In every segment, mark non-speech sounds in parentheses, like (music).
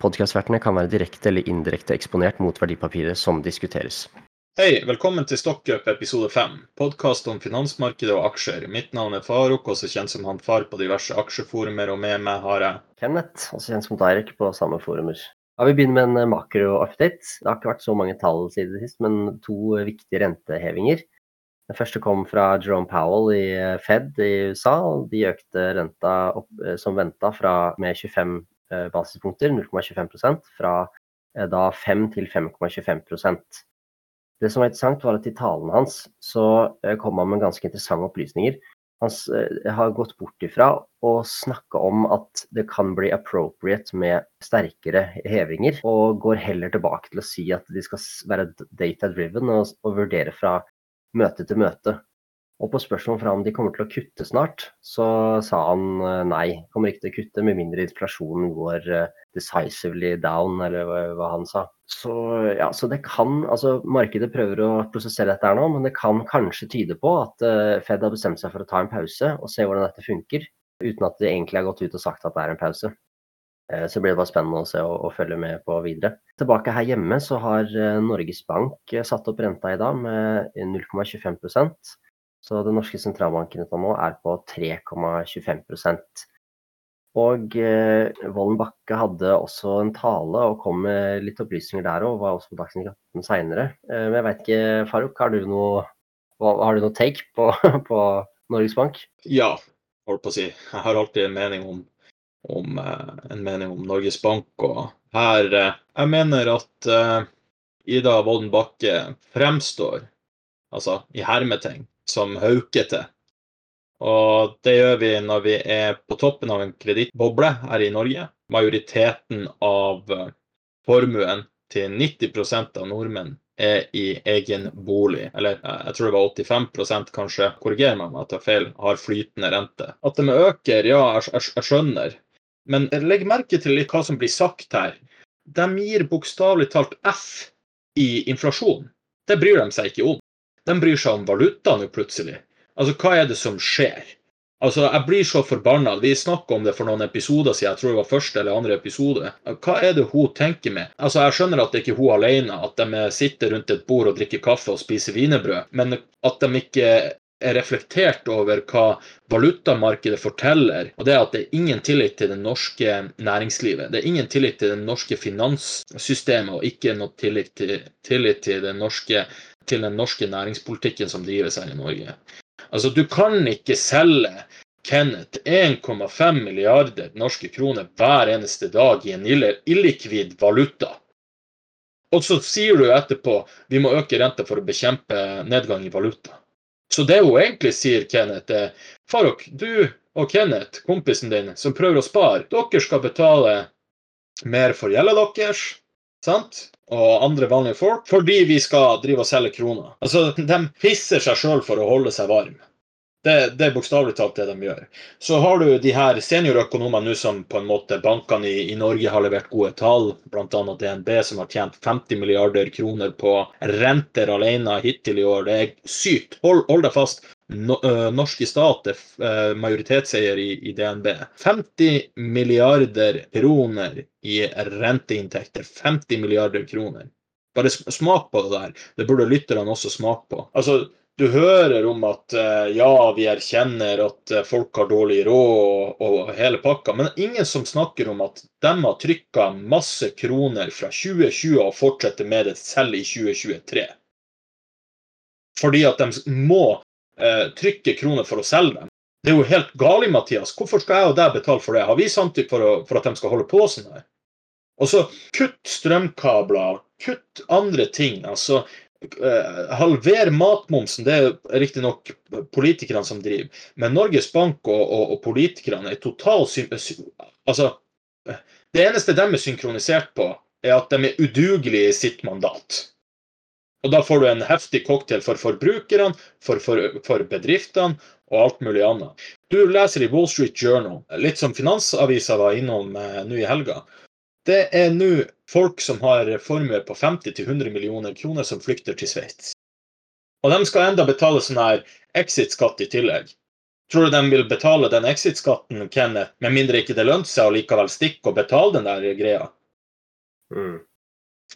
Podkastvertene kan være direkte eller indirekte eksponert mot verdipapiret som diskuteres. Hei, velkommen til Stockup episode 5, podkast om finansmarkedet og aksjer. Mitt navn er Faruk, også kjent som han far på diverse aksjeforumer, og med meg har jeg Kenneth, også kjent som Derek på samme forumer. Ja, vi begynner med en eh, makro-update. Det har ikke vært så mange tall siden sist, men to viktige rentehevinger. Den første kom fra Jerome Powell i eh, Fed i USA. og De økte renta opp, eh, som venta med 25 Eh, basispunkter, 0,25 fra eh, da 5 til 5,25% Det som var interessant, var at i talen hans så eh, kom han med ganske interessante opplysninger. Han har gått bort ifra å snakke om at det kan bli appropriate med sterkere hevinger, og går heller tilbake til å si at de skal være data driven og, og vurdere fra møte til møte. Og på spørsmål fra om de kommer til å kutte snart, så sa han eh, nei. Kommer ikke til å kutte med mindre inflasjonen går eh, decisively down, eller hva han sa. Så ja, så det kan Altså, markedet prøver å prosessere dette her nå, men det kan kanskje tyde på at uh, Fed har bestemt seg for å ta en pause og se hvordan dette funker, uten at de egentlig har gått ut og sagt at det er en pause. Så blir det bare spennende å se og, og, følge med på videre. Tilbake her hjemme så har Norges Bank satt opp renta i dag med 0,25 så den norske sentralbanken nå er på 3,25 Og eh, Vollen Bakke hadde også en tale og kom med litt opplysninger der òg, var også på Dagsnytt 18 seinere. Eh, men jeg veit ikke, Faruk, har du noe, har du noe take på, (laughs) på, Norges Bank? Ja, holdt på å si. Jeg har alltid en mening om, om eh, en mening om Norges Bank. Og her eh, Jeg mener at eh, Ida Wolden Bakke fremstår, altså i hermetegn, som haukete. Og det gjør vi når vi er på toppen av en kredittboble her i Norge. Majoriteten av eh, formuen til 90% av nordmenn er i egen bolig. Eller eh, jeg tror det var 85 kanskje, korriger meg om jeg tar feil, har flytende rente. At de øker, ja, jeg, jeg skjønner. Men legg merke til litt hva som blir sagt her. De gir bokstavelig talt F i inflasjon. Det bryr de seg ikke om. De bryr seg om valuta nå plutselig. Altså, hva er det som skjer? Altså, Jeg blir så forbanna. Vi snakka om det for noen episoder siden. Jeg tror det var første eller andre episode. Hva er det hun tenker med? Altså, Jeg skjønner at det ikke er hun alene, at de sitter rundt et bord og drikker kaffe og spiser wienerbrød, men at de ikke er reflektert over hva valutamarkedet forteller, og det er at det er ingen tillit til det norske næringslivet. Det er ingen tillit til det norske finanssystemet, og ikke noe tillit til, tillit til det norske til den norske næringspolitikken som drives her i Norge. Altså, du kan ikke selge Kenneth 1,5 milliarder norske kroner hver eneste dag i en illikvid valuta. Og så sier du etterpå vi må øke renta for å bekjempe nedgang i valuta. Så det hun egentlig sier, Kenneth, er Farok, du og Kenneth, kompisen din, som prøver å spare, dere skal betale mer for gjelda deres, sant? og andre vanlige folk fordi vi skal drive og selge kroner. Altså, De pisser seg sjøl for å holde seg varm. Det, det er bokstavelig talt det de gjør. Så har du de her seniorøkonomene nå som på en måte bankene i, i, Norge har levert gode tall, bl.a. DNB som har tjent 50 milliarder kroner på renter alene hittil i år. Det er sykt. Hold, hold deg fast. No, uh, norske stat er uh, majoritetseier i, i, DNB. 50 milliarder kroner i renteinntekter. 50 milliarder kroner. Bare smak på det der. Det burde lytterne også smake på. Altså, du hører om at uh, ja, vi erkjenner at folk har dårlig råd og, hele pakka, men ingen som snakker om at de har trykka masse kroner fra 2020 og fortsetter med det selv i 2023. Fordi at de må eh, trykke kroner for å selge dem. Det er jo helt galt, Mathias. Hvorfor skal jeg og deg betale for det? Har vi samtykke for, for, at de skal holde på sånn her? Og så kutt strømkabler, kutt andre ting. altså eh, Halver matmomsen. Det er riktignok politikerne som driver. Men Norges Bank og, og, og politikerne er totalt Altså, det eneste de er synkronisert på, er at de er udugelige i sitt mandat. Og da får du en heftig cocktail for forbrukerne, for, for, for bedriftene og alt mulig annet. Du leser i Wall Street Journal, litt som Finansavisa var innom eh, nå i helga. Det er nå folk som har formuer på 50-100 millioner kroner som flykter til Sveits. Og de skal enda betale sånn her exit-skatt i tillegg. Tror du de vil betale den exit-skatten, Kenneth, med mindre ikke det lønner seg å likevel stikke og betale den der greia? Mm.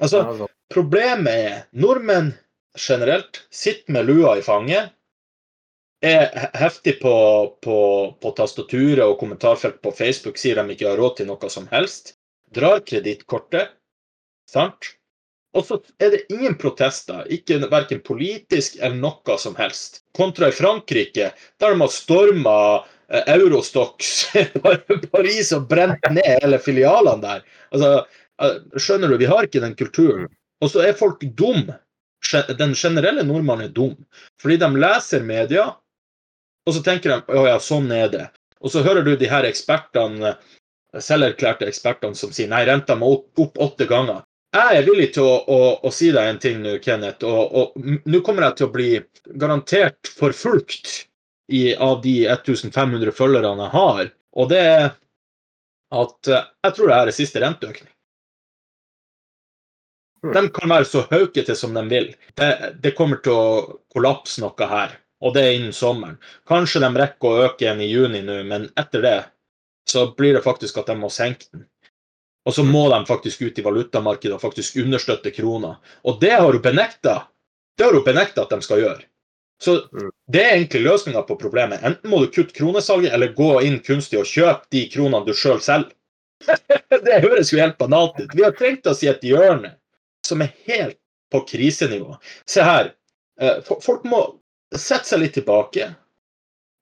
Altså, altså. Problemet er nordmenn generelt sitter med lua i fanget, er heftig på, på, på tastaturet og kommentarfelt på Facebook, sier de ikke har råd til noe som helst, drar kredittkortet, sant? Og så er det ingen protester, ikke verken politisk eller noe som helst. Kontra i Frankrike, der de har storma Eurostox, (laughs) Paris og brent ned hele filialene der. Altså, eh, skjønner du, vi har ikke den kulturen. Og så er folk dum. Den generelle nordmannen er dum. Fordi de leser media, og så tenker de å ja, sånn er det. Og så hører du de her ekspertene, selverklærte ekspertene som sier nei, renta må opp, åtte ganger. Jeg er villig til å, å, å si deg en ting nå, Kenneth. Og, nå kommer jeg til å bli garantert forfulgt i, av de 1500 følgerne jeg har. Og det er at eh, jeg tror det er siste renteøkning. De kan være så haukete som de vil. Det, det kommer til å kollapse noe her, og det er innen sommeren. Kanskje de rekker å øke igjen i juni nå, men etter det så blir det faktisk at de må senke den. Og så må de faktisk ut i valutamarkedet og faktisk understøtte krona. Og det har hun benekta. Det har hun benekta at de skal gjøre. Så Mm. det er egentlig løsninga på problemet. Enten må du kutte kronesalget, eller gå inn kunstig og kjøpe de kronene du sjøl selger. (laughs) det høres jo helt banalt ut. Vi har trengt oss i et hjørne som er helt på krisenivå. Se her. eh, Folk må sette seg litt tilbake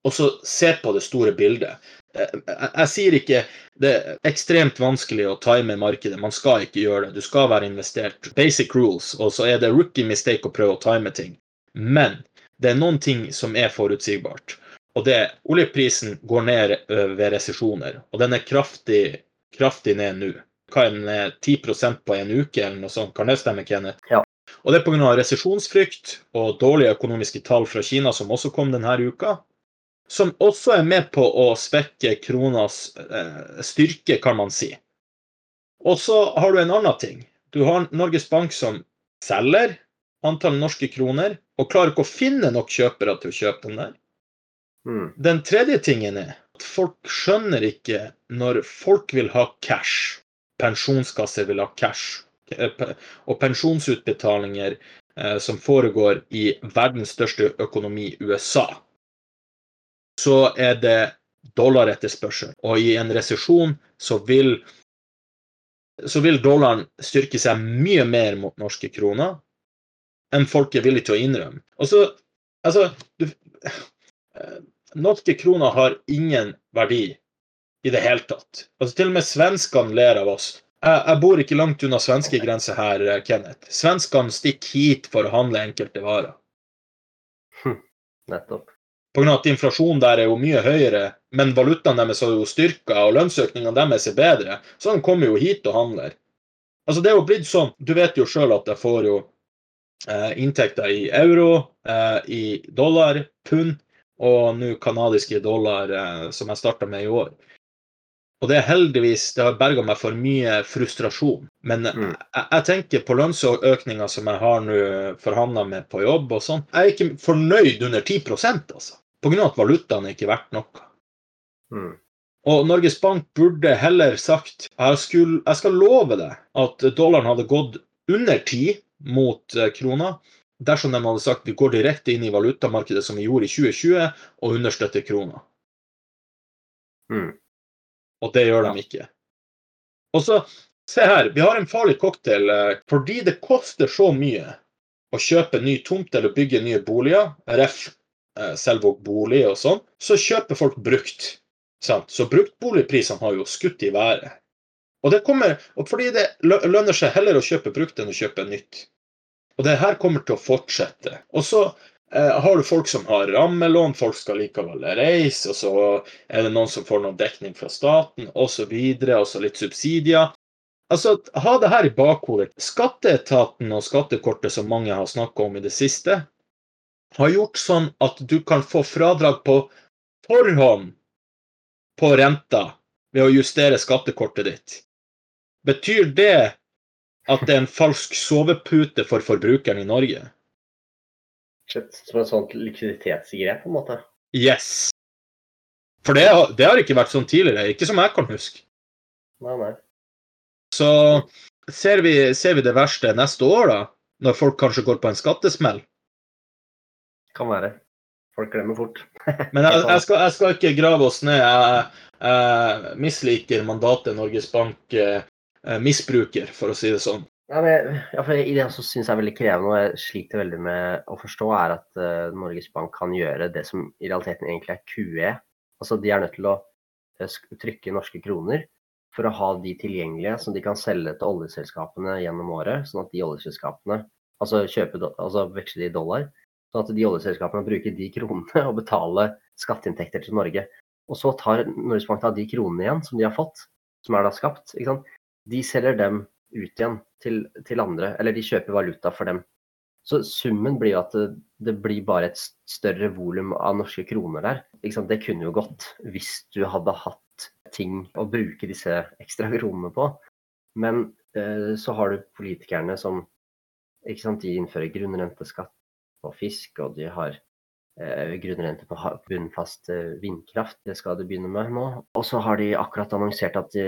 og så se på det store bildet. Eh, Jeg, sier ikke det er ekstremt vanskelig å time markedet. Man skal ikke gjøre det. Du skal være investert. Basic rules. Og så er det rookie mistake å prøve å time ting. Men det er noen ting som er forutsigbart. Og det oljeprisen går ned ved resesjoner. Og den er kraftig, kraftig ned nå. Hva den 10% på en uke, eller noe sånt? Kan det stemme, Kenneth? Ja. Og det er pga. resesjonsfrykt og dårlige økonomiske tall fra Kina, som også kom denne uka. Som også er med på å svekke kronas eh, styrke, kan man si. Og så har du en annen ting. Du har Norges Bank som selger antall norske kroner, og klarer ikke å finne nok kjøpere til å kjøpe den der. Mm. Den tredje tingen er at folk skjønner ikke når folk vil ha cash, pensjonskasser vil ha cash, eh, og pensjonsutbetalinger eh, som foregår i verdens største økonomi, USA, så er det dollaretterspørsel. Og i en resesjon så vil så vil dollaren styrke seg mye mer mot norske kroner enn folk er villige til å innrømme. Og så, altså du, eh, Norske kroner har ingen verdi i det hele tatt. Altså Til og med svenskene ler av oss. Jeg, jeg bor ikke langt unna svenskegrensa her, eh, Kenneth. Svenskene stikker hit for å handle enkelte varer. Nettopp. Pga. at inflasjonen der er jo mye høyere, men valutaen deres har jo styrka, og lønnsøkningene deres er bedre, så de kommer jo hit og handler. Altså Det er jo blitt sånn Du vet jo sjøl at jeg får jo eh, inntekter i euro, eh, i dollar, pund og nå kanadiske dollar, eh, som jeg starta med i år. Og det er heldigvis Det har berga meg for mye frustrasjon. Men Mm. jeg, jeg tenker på lønnsøkninga som jeg har nå forhandla med på jobb og sånn. Jeg er ikke fornøyd under 10 altså. På grunn av at valutaen er ikke verdt noe. Mm. Og Norges Bank burde heller sagt jeg, skulle, jeg skal love deg at dollaren hadde gått under 10 mot eh, krona dersom de hadde sagt vi går direkte inn i valutamarkedet som vi gjorde i 2020 og understøtter krona. Mm. Og det gjør de ikke. Og så, se her, vi har en farlig cocktail. eh, Fordi det koster så mye å kjøpe ny tomt eller bygge nye boliger, ref. eh, Selvåg bolig og sånn, så kjøper folk brukt. Sant? Så bruktboligprisene har jo skutt i været. Og det kommer, og fordi det lønner seg heller å kjøpe brukt enn å kjøpe nytt. Og det her kommer til å fortsette. Og så har du folk som har rammelån, folk skal likevel reise, og så er det noen som får noe dekning fra staten, osv., og så litt subsidier. altså, ha det her i bakhodet. Skatteetaten og skattekortet som mange har snakka om i det siste, har gjort sånn at du kan få fradrag på forhånd på renta ved å justere skattekortet ditt. Betyr det at det er en falsk sovepute for forbrukeren i Norge? Shit, som et sånt likviditetsgrep, på en måte. Yes. For det, har- det har ikke vært sånn tidligere. Ikke som jeg kan huske. Nei, nei. Så ser vi, ser vi det verste neste år, da? Når folk kanskje går på en skattesmell? Kan være. Folk glemmer fort. (laughs) Men jeg, jeg, skal, jeg skal ikke grave oss ned. Jeg, jeg misliker mandatet Norges Bank eh, misbruker, for å si det sånn. Ja, men, ja, for I det som syns er veldig krevende, og jeg sliter veldig med å forstå, er at uh, Norges Bank kan gjøre det som i realiteten egentlig er QE. Altså De er nødt til å eh, trykke norske kroner for å ha de tilgjengelige som de kan selge til oljeselskapene gjennom året. Sånn at de oljeselskapene altså kjøpe, altså veksle de i dollar. Sånn at de oljeselskapene bruker de kronene (laughs) og betaler skatteinntekter til Norge. Og så tar Norges Bank da de kronene igjen som de har fått, som er da skapt. De selger dem ut igjen til, til andre, eller de kjøper valuta for dem. Så summen blir jo at det, det blir bare et større volum av norske kroner der. Det kunne jo gått hvis du hadde hatt ting å bruke disse ekstra kronene på. Men eh, så har du politikerne som sant, de innfører grunnrenteskatt på fisk, og de har eh, grunnrente på bunnfast eh, vindkraft. Det skal de begynne med nå. Og så har de akkurat annonsert at de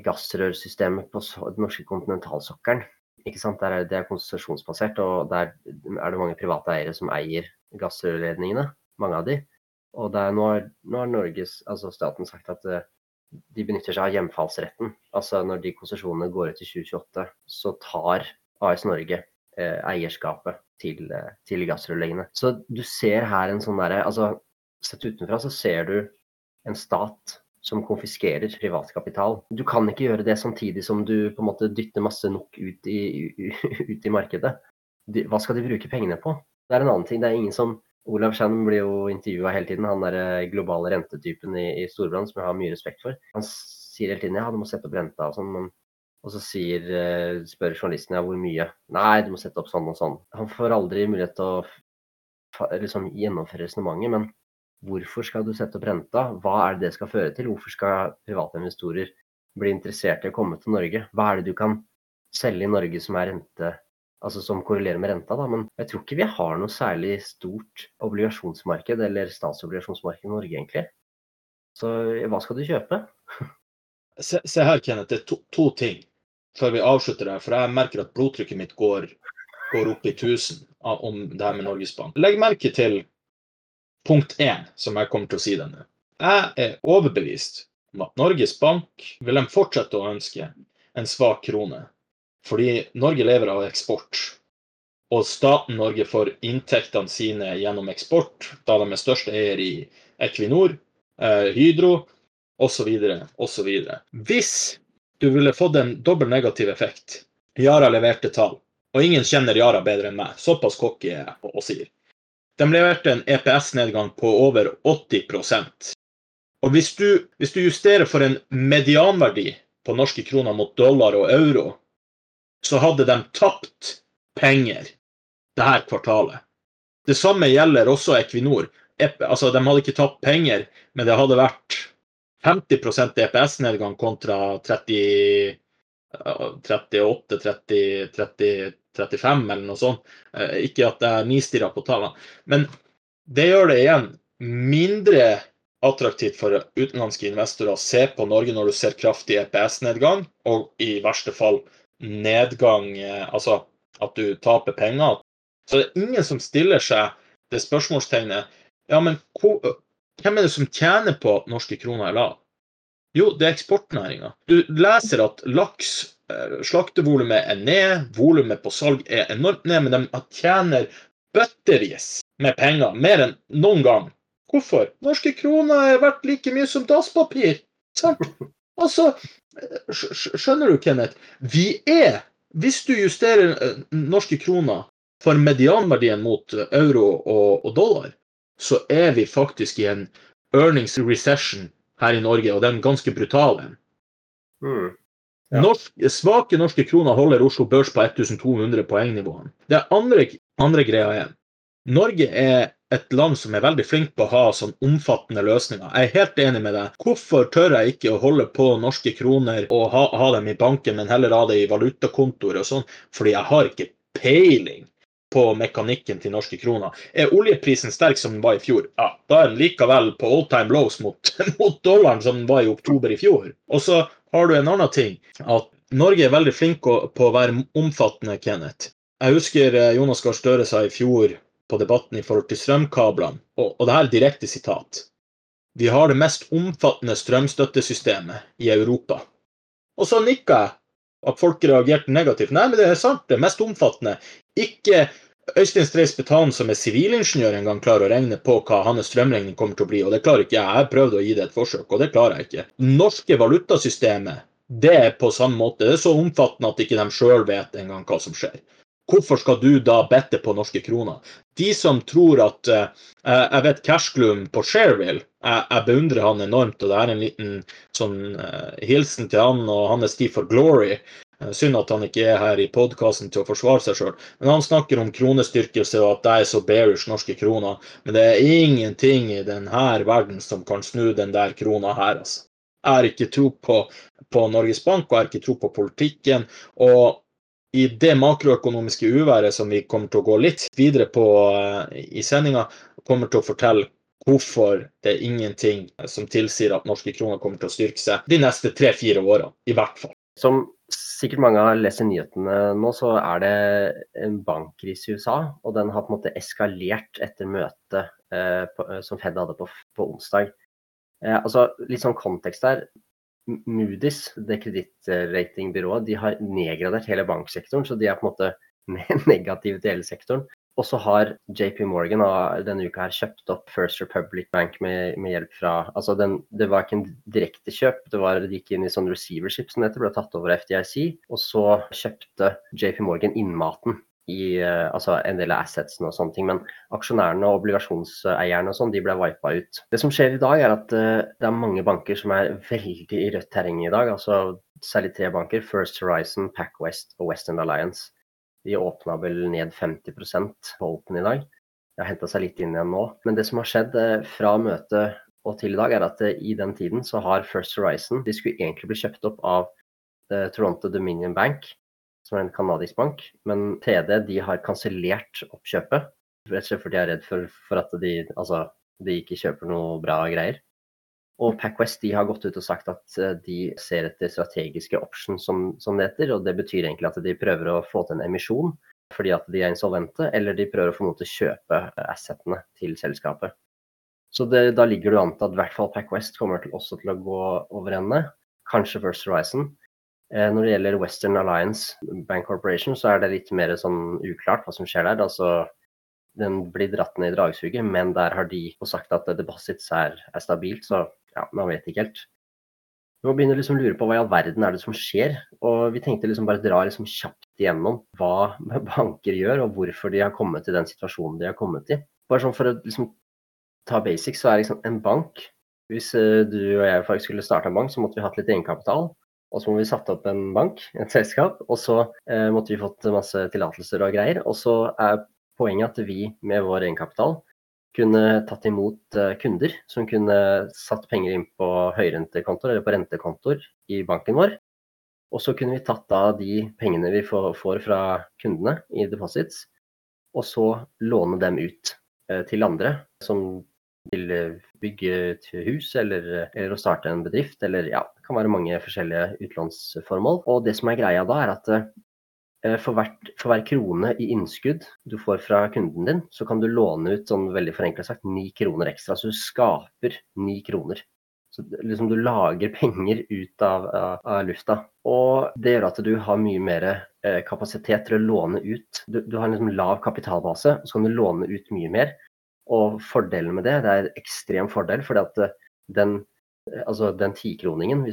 gassrørsystemet på den norske kontinentalsokkelen. Der er det er konsesjonsbasert, og der er det mange private eiere som eier gassrørledningene. Mange av de. Og er, har, nå har Norges, altså staten sagt at eh, de benytter seg av hjemfallsretten. Altså når de konsesjonene går ut i 2028, så tar AS Norge eh, eierskapet til, eh, til gassrørleggene. Så du ser her en sånn derre altså, Sett utenfra så ser du en stat som konfiskerer privatkapital. Du kan ikke gjøre det samtidig som du på en måte dytter masse nok ut i, (laughs) ut i markedet. De, hva skal de bruke pengene på? Det er en annen ting. Det er ingen som Olav Shannon blir jo intervjua hele tiden, han der globale rentetypen i, i Storbrann som jeg har mye respekt for. Han sier hele tiden ja, du må sette opp renta og sånn, og så sier, eh, spør journalisten ja, hvor mye. Nei, du må sette opp sånn og sånn. Han får aldri mulighet til å liksom, gjennomføre resonnementet, men hvorfor skal du sette opp renta? Hva er det det skal føre til? Hvorfor skal private investorer bli interessert i å komme til Norge? Hva er det du kan selge i Norge som rente, altså som korrelerer med renta? Da? Men jeg tror ikke vi har noe særlig stort obligasjonsmarked eller statsobligasjonsmarked i Norge, egentlig. Så hva skal du kjøpe? (laughs) Se, se her, Kenneth. Det er to, to ting før vi avslutter her, For jeg merker at blodtrykket mitt går, går opp i 1000 om det her med Norges Bank. Legg merke til punkt én, som jeg kommer til å si denne. Jeg er overbevist om at Norges Bank vil de fortsette å ønske en svak krone. Fordi Norge lever av eksport. Og staten Norge får inntektene sine gjennom eksport, da de er største eier i Equinor, eh, Hydro osv. osv. Hvis du ville fått en dobbel negativ effekt Yara leverte tall, og ingen kjenner Yara bedre enn meg, såpass cocky er jeg og sier. De leverte en EPS-nedgang på over 80 Og hvis du, hvis du justerer for en medianverdi på norske kroner mot dollar og euro, så hadde de tapt penger det her kvartalet. Det samme gjelder også Equinor. Ep- Altså, de hadde ikke tapt penger, men det hadde vært 50% EPS-nedgang kontra 30, ja, 38, 30, 30, 35 eller noe sånt. Eh, Ikke at jeg nistirrer på tallene. Men det gjør det igjen mindre attraktivt for utenlandske investorer å se på Norge når du ser kraftig EPS-nedgang, og i verste fall nedgang, eh, altså at du taper penger. Så det er ingen som stiller seg det spørsmålstegnet Ja, men hvem er det som tjener på at norske kroner er lav? Jo, det er eksportnæringa. Du leser at laks, slaktevolumet er ned, volumet på salg er enormt ned, men de tjener bøttevis med penger, mer enn noen gang. Hvorfor? Norske kroner er verdt like mye som dasspapir. Sant? (laughs) Altså, eh, skj- skj- skjønner du, Kenneth? Vi er, hvis du justerer eh, norske kroner for medianverdien mot eh, euro og, og dollar, så er vi faktisk i en earnings recession her i Norge, og den ganske brutal en. Hmm. Norsk, svake norske kroner holder Oslo Børs på 1200 poengnivåene. Det andre, andre greia er Norge er et land som er veldig flink på å ha sånn omfattende løsninger. Jeg er helt enig med deg. Hvorfor tør jeg ikke å holde på norske kroner og ha, ha dem i banken, men heller ha det i valutakontoer og sånn? Fordi jeg har ikke peiling på mekanikken til norske kroner. Er oljeprisen sterk som den var i fjor? Ja, da er den likevel på all time lows mot, (laughs) mot dollaren som den var i oktober i fjor. Og så har du en annen ting. At Norge er veldig flink på å være omfattende, Kenneth. Jeg husker eh, Jonas Gahr Støre sa i fjor på debatten i forhold til strømkablene, og, og det her er direkte sitat. Vi har det mest omfattende strømstøttesystemet i Europa. Og så nikka jeg at folk reagerte negativt. Nei, men det er sant, det er mest omfattende. Ikke Øystein Streis Betan, som er sivilingeniør, en gang klarer å regne på hva hans strømregning kommer til å bli, og det klarer ikke jeg. Jeg har prøvd å gi det et forsøk, og det klarer jeg ikke. Norske valutasystemet, det er på samme måte. Det er så omfattende at ikke de sjøl vet engang hva som skjer. Hvorfor skal du da bette på norske kroner? De som tror at uh, Jeg vet Cashgloom på Shareville. Jeg, jeg, beundrer han enormt, og det er en liten sånn uh, hilsen til han og hans tid for glory. Uh, synd at han ikke er her i podkasten til å forsvare seg sjøl. Men han snakker om kronestyrkelse og at det er så bearish norske kroner. Men det er ingenting i denne verden som kan snu den der krona her, altså. Jeg har ikke tro på, på Norges Bank, og jeg har ikke tro på politikken. Og i det makroøkonomiske uværet som vi kommer til å gå litt videre på eh, i sendinga, kommer til å fortelle hvorfor det er ingenting som tilsier at norske kroner kommer til å styrke seg de neste tre-fire årene, i hvert fall. Som sikkert mange har lest i nyhetene nå, så er det en bankkrise i USA. Og den har på en måte eskalert etter møtet eh, som Fed hadde på, på onsdag. Eh, altså, litt sånn kontekst der. Moody's, det kredittratingbyrået, de har nedgradert hele banksektoren. Så de er på en måte (laughs) negative til hele sektoren. Og så har JP Morgan denne uka her kjøpt opp First Republic Bank med, med hjelp fra altså den, Det var ikke en direkte kjøp, det var, de gikk inn i sånn receivership som dette, ble tatt over av FDIC. Og så kjøpte JP Morgan innmaten i eh, altså en del av assetsene og sånne ting. Men aksjonærene og obligasjonseierne og sånn, de ble vipa ut. Det som skjer i dag, er at uh, det er mange banker som er veldig i rødt terreng i dag. altså Særlig tre banker. First Horizon, PacWest og Western Alliance. De åpna vel ned 50% på Open i dag. Det har henta seg litt inn igjen nå. Men det som har skjedd uh, fra møtet og til i dag, er at uh, i den tiden så har First Horizon De skulle egentlig bli kjøpt opp av Toronto Dominion Bank som er en canadisk bank. Men TD de har kansellert oppkjøpet. Rett og slett fordi de er redd for, for at de, altså, de, ikke kjøper noe bra greier. Og PacWest de har gått ut og sagt at eh, de ser etter strategiske options, som, som det heter. Og det betyr egentlig at de prøver å få til en emisjon fordi at de er insolvente, eller de prøver å få noe til å kjøpe assetene til selskapet. Så det, da ligger det an til at i hvert fall PacWest kommer til også til å gå over ende. Kanskje First Horizon. Eh, når det gjelder Western Alliance Bank Corporation, så er det litt mer sånn uklart hva som skjer der. Altså, den blir dratt ned i dragsuget, men der har de sagt at deposits er, er stabilt, så ja, man vet ikke helt. Vi må begynne liksom å lure på hva i all verden er det som skjer. Og vi tenkte liksom bare dra liksom kjapt igjennom hva (laughs) banker gjør, og hvorfor de har kommet til den situasjonen de har kommet i. Bare sånn for å liksom ta basics, så er liksom en bank Hvis eh, du og jeg skulle starte en bank, så måtte vi hatt litt egenkapital. Og så må vi satt opp en bank, (laughs) et selskap, og så eh, måtte vi fått masse tillatelser og greier. Og så er poenget at vi med vår egenkapital kunne tatt imot eh, kunder som kunne satt penger inn på høyrentekontoer eller på rentekontoer i banken vår. Og så kunne vi tatt av de pengene vi får, fra kundene i deposits, og så låne dem ut eh, til andre som vil eh, bygge et hus eller, eller, å starte en bedrift, eller ja, det kan være mange forskjellige utlånsformål. Og det som er greia da, er at for, hvert, for hver krone i innskudd du får fra kunden din, så kan du låne ut sånn veldig forenkla sagt ni kroner ekstra. Så du skaper ni kroner. Så liksom du lager (laughs) penger ut av, av, av, lufta. Og det gjør at du har mye mer eh, kapasitet til å låne ut. Du, du har en liksom lav kapitalbase, så kan du låne ut mye mer. Og fordelen med det, det er en ekstrem fordel, fordi at eh, den eh, altså den tikroningen,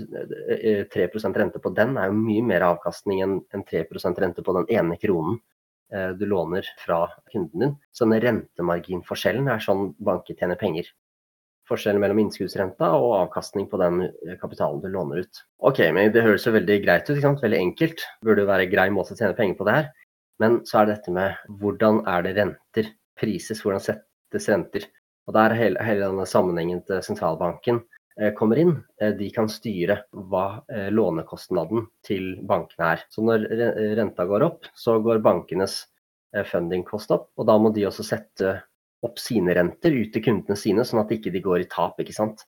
3 eh, rente på den, er jo mye mer avkastning enn 3% rente på den ene kronen du låner fra kunden din. Så den rentemarginforskjellen er sånn banker tjener penger. forskjellen mellom innskuddsrenta og avkastning på den eh, kapitalen du låner ut. Ok, men Det høres jo veldig greit ut, ikke sant? veldig enkelt. Burde jo være en grei måte å tjene penger på det her. Men så er det dette med hvordan er det renter prises, hvordan settes renter. Og Der hele, hele denne sammenhengen til sentralbanken eh, kommer inn. Eh, de kan styre hva eh, lånekostnaden til bankene er. Så når renta går opp, så går bankenes fundingkost opp. Og da må de også sette opp sine renter ut til kundene sine, sånn at de ikke går i tap. ikke sant?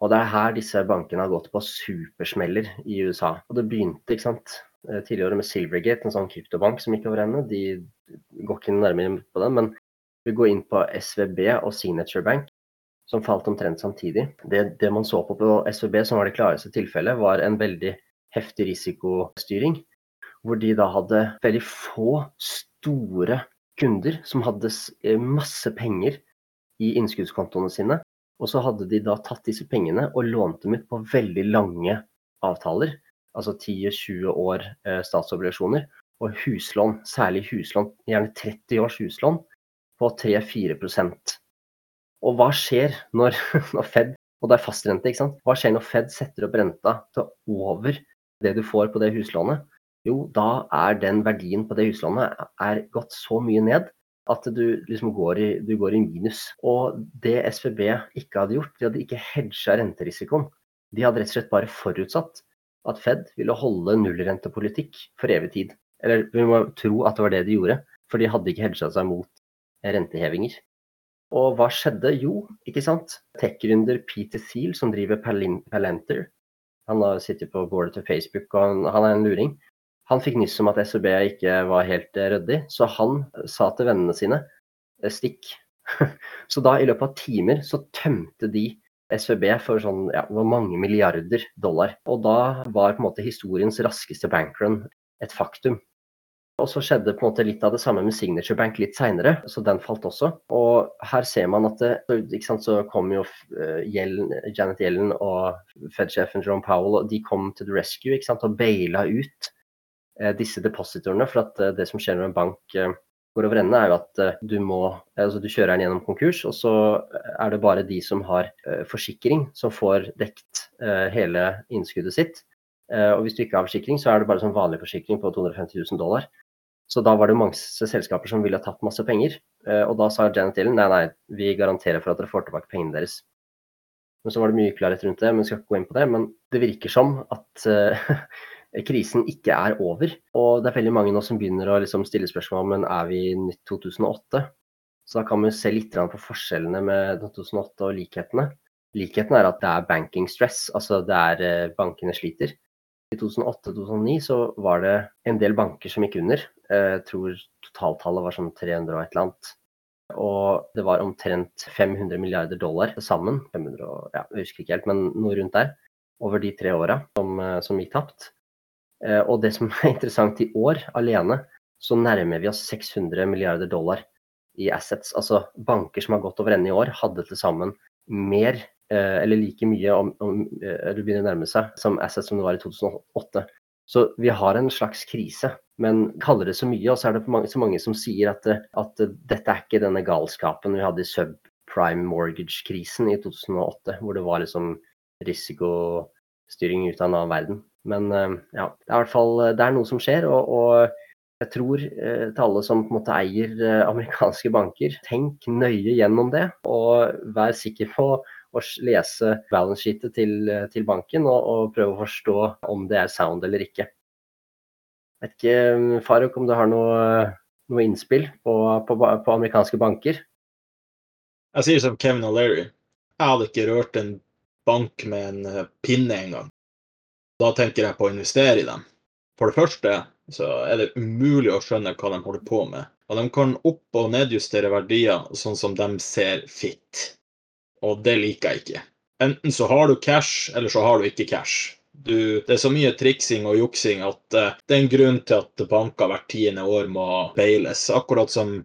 Og det er her disse bankene har gått på supersmeller i USA. Og det begynte ikke sant, tidligere med Silvergate, en sånn kryptobank som gikk over ende. De går ikke nærmere på den, men vi går inn på SVB og Signature Bank, som falt omtrent samtidig. Det, det man så på på SVB, som var det klareste tilfellet, var en veldig heftig risikostyring. Hvor de da hadde veldig få store kunder som hadde eh, masse penger i innskuddskontoene sine. Og så hadde de da tatt disse pengene og lånt dem ut på veldig lange avtaler. Altså 10-20 år eh, statsobligasjoner. Og huslån, særlig huslån, gjerne 30 års huslån, på 3-4 Og hva skjer når, (laughs) når, Fed Og det er fastrente, ikke sant. Hva skjer når Fed setter opp renta til over det du får på det huslånet? Jo, da er den verdien på det huslånet er gått så mye ned at du liksom går i, du går i minus. Og det SVB ikke hadde gjort, de hadde ikke hedga renterisikoen. De hadde rett og slett bare forutsatt at Fed ville holde nullrentepolitikk for evig tid. Eller vi må tro at det var det de gjorde, for de hadde ikke hedga seg mot rentehevinger. Og hva skjedde? Jo, ikke sant. Tech-gründer Peter Thiel, som driver Palenter, han har sittet på bordet til Facebook og han, er en luring. Han fikk nyss om at SEB ikke var helt eh, ryddig, så han sa til vennene sine eh, stikk. (laughs) så da i løpet av timer så tømte de SVB for sånn ja, mange milliarder dollar. Og da var på en måte historiens raskeste bankrun et faktum. Og så skjedde på en måte litt av det samme med Signature Bank litt seinere, så den falt også. Og her ser man at det, ikke sant, så kom jo eh, Yellen, Janet Yellen og Fed-sjefen Jerome Powell og de kom til the rescue ikke sant, og baila ut eh, disse depositorene. For at eh, det som skjer når en bank eh, går over ende, er jo at eh, du må altså du kjører den gjennom konkurs, og så er det bare de som har eh, forsikring, som får dekt hele innskuddet sitt. og hvis du ikke har forsikring, så er det bare sånn vanlig forsikring på 250 000 dollar. Så da var det mange selskaper som ville ha tatt masse penger. Eh, og da sa Janet Yellen nei, nei, vi garanterer for at dere får tilbake pengene deres. Men så var det mye klarhet rundt det, men vi skal ikke gå inn på det. Men det virker som at uh, (laughs) krisen ikke er over. Og det er veldig mange nå som begynner å liksom stille spørsmål men er vi i 2008. Så da kan vi se litt på forskjellene med 2008 og likhetene. Likheten er at det er banking stress, altså det er uh, bankene sliter. I 2008-2009 så var det en del banker som gikk under. Jeg tror totaltallet var sånn 300 og et eller annet. Og det var omtrent 500 milliarder dollar sammen. 500, og, ja, jeg husker ikke helt, men noe rundt der. Over de tre åra som, eh, som, gikk tapt. Eh, og det som (laughs) er interessant, i år alene så nærmer vi oss 600 milliarder dollar i assets. Altså banker som har gått over ende i år, hadde til sammen mer Eh, eller like mye om, om eller begynner å nærme seg som assets som det var i 2008. Så vi har en slags krise, men kaller det så mye. Og så er det så mange som sier at, at, dette er ikke denne galskapen vi hadde i subprime mortgage-krisen i 2008, hvor det var liksom risikostyring ut av en annen verden. Men eh, ja, det er hvert fall det er noe som skjer. og, og jeg tror eh, til alle som på en måte eier eh, amerikanske banker, tenk nøye gjennom det. Og vær sikker på å lese balance sheetet til, til banken og, og, prøve å forstå om det er sound eller ikke. Vet ikke, Faruk, om du har noe, noe innspill på, på, på, amerikanske banker? Jeg sier som Kevin O'Leary. Jeg hadde ikke rørt en bank med en eh, pinne engang. Da tenker jeg på å investere i dem. For det første så er det umulig å skjønne hva de holder på med. Og de kan opp- og nedjustere verdier sånn som de ser fit og det liker jeg ikke. Enten så har du cash, eller så har du ikke cash. Du, det er så mye triksing og juksing at uh, det er en grunn til at banker hvert tiende år må beiles. Akkurat som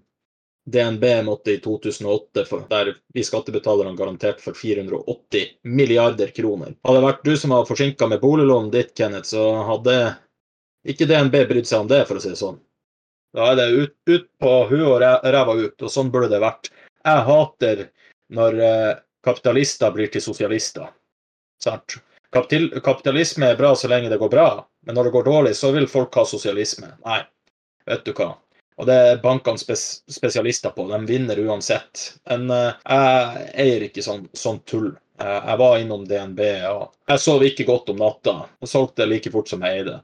DNB måtte i 2008, for, der vi skattebetalerne garantert for 480 milliarder kroner. Hadde det vært du som var forsinka med boliglånet ditt, Kenneth, så hadde ikke DNB brydd seg om det, for å si det sånn. Da er det ut, ut på huet og ræva ut, og sånn burde det vært. Jeg hater når uh, kapitalister blir til sosialister. Sant? Kapital, kapitalisme er bra så lenge det går bra, men når det går dårlig, så vil folk ha sosialisme. Nei, vet du hva. Og det er bankene spes spesialister på. De vinner uansett. Men uh, jeg eier ikke sånn, sånn tull. Uh, jeg var innom DNB, og jeg sov ikke godt om natta. Jeg solgte like fort som jeg eide.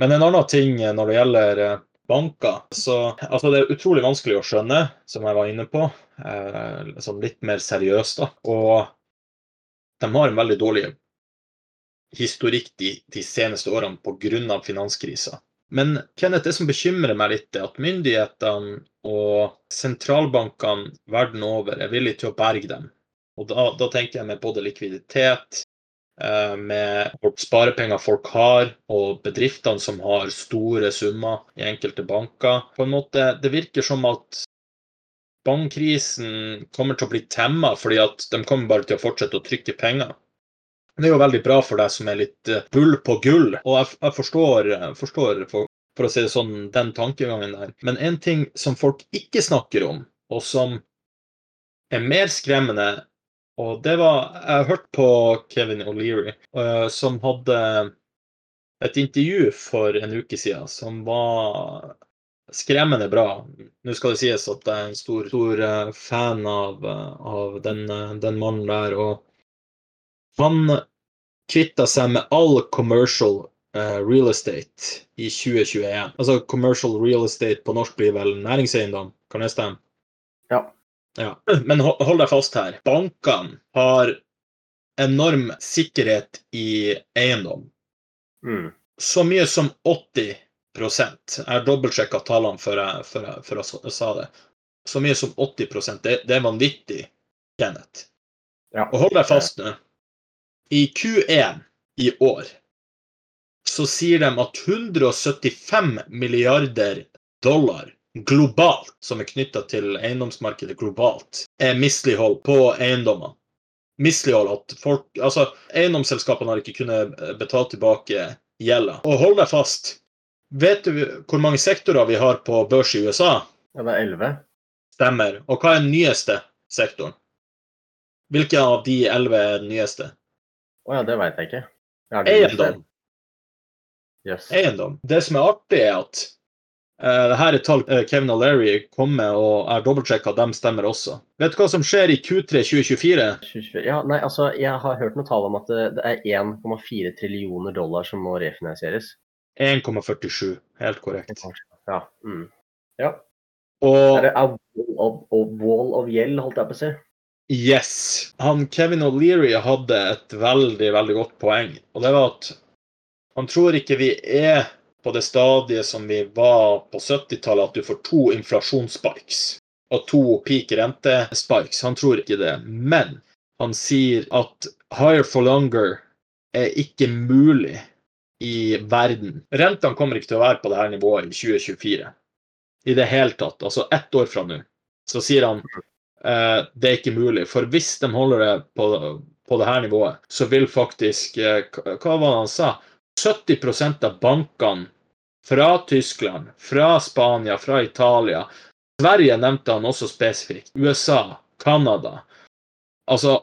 Men en annen ting når det gjelder banker, så altså det er utrolig vanskelig å skjønne, som jeg var inne på. sånn litt mer seriøst, da. Og de har en veldig dårlig historikk de, de seneste årene pga. finanskrisa. Men Kenneth, det som bekymrer meg litt, er at myndighetene og sentralbankene verden over er villige til å berge dem. Og da, da tenker jeg med både likviditet, eh, med sparepenger folk har, og bedriftene som har store summer i enkelte banker. På en måte, Det virker som at bankkrisen kommer til å bli temma, fordi at de kommer bare til å fortsette å trykke penger. Det er jo veldig bra for deg som er litt eh, bull på gull. Og jeg, jeg forstår, forstår for, for, å si det sånn, den tankegangen der. Men en ting som folk ikke snakker om, og som er mer skremmende og det var Jeg har hørt på Kevin O'Leary, uh, som hadde et intervju for en uke siden som var skremmende bra. Nå skal det sies at jeg er en stor, stor fan av, av den, den, mannen der. og han kvitta seg med all commercial uh, real estate i 2021. Altså commercial real estate på norsk blir vel næringseiendom, kan det stemme? Ja. ja. Men hold deg fast her. Bankene har enorm sikkerhet i eiendom. Mm. Så mye som 80 Jeg har dobbeltsjekka tallene før jeg, før, jeg, før jeg, sa det. Så mye som 80% det, det er vanvittig, Kenneth. Ja. Og hold deg fast nå. I Q1 i år så sier de at 175 milliarder dollar globalt, som er knytta til eiendomsmarkedet globalt, er mislighold på eiendommene. Mislighold at folk Altså, eiendomsselskapene har ikke kunnet betale tilbake gjelda. Og hold deg fast. Vet du hvor mange sektorer vi har på børs i USA? Ja, det er elleve. Stemmer. Og hva er den nyeste sektoren? Hvilke av de elleve er den nyeste? Å ja, det veit jeg ikke. Eiendom. Yes. Eiendom. Det som er artig, er at uh, det her er tall uh, Kevin O'Leary kom med, og er dobbeltsjekka de stemmer også. Vet du hva som skjer i Q3 2024? 2024? Ja, nei, altså, Jeg har hørt noen tall om at det, det er 1,4 trillioner dollar som må refinansieres. 1,47. Helt korrekt. Ja. Mm. ja. Og, er det a wall of, a wall of gjeld, holdt jeg på å si? Yes. Han Kevin O'Leary hadde et veldig, veldig godt poeng. Og det var at han tror ikke vi er på det stadiet som vi var på 70-tallet, at du får to inflasjonsspikes og to peak rentespikes. Han tror ikke det. Men han sier at higher for longer er ikke mulig i verden. Rentene kommer ikke til å være på dette nivået i 2024. I det hele tatt. Altså ett år fra nå. Så sier han det er ikke mulig. For hvis de holder det på, på det her nivået, så vil faktisk eh, Hva var det han sa? 70% av bankene fra Tyskland, fra Spania, fra Italia Sverige nevnte han også spesifikt. USA, Canada. Altså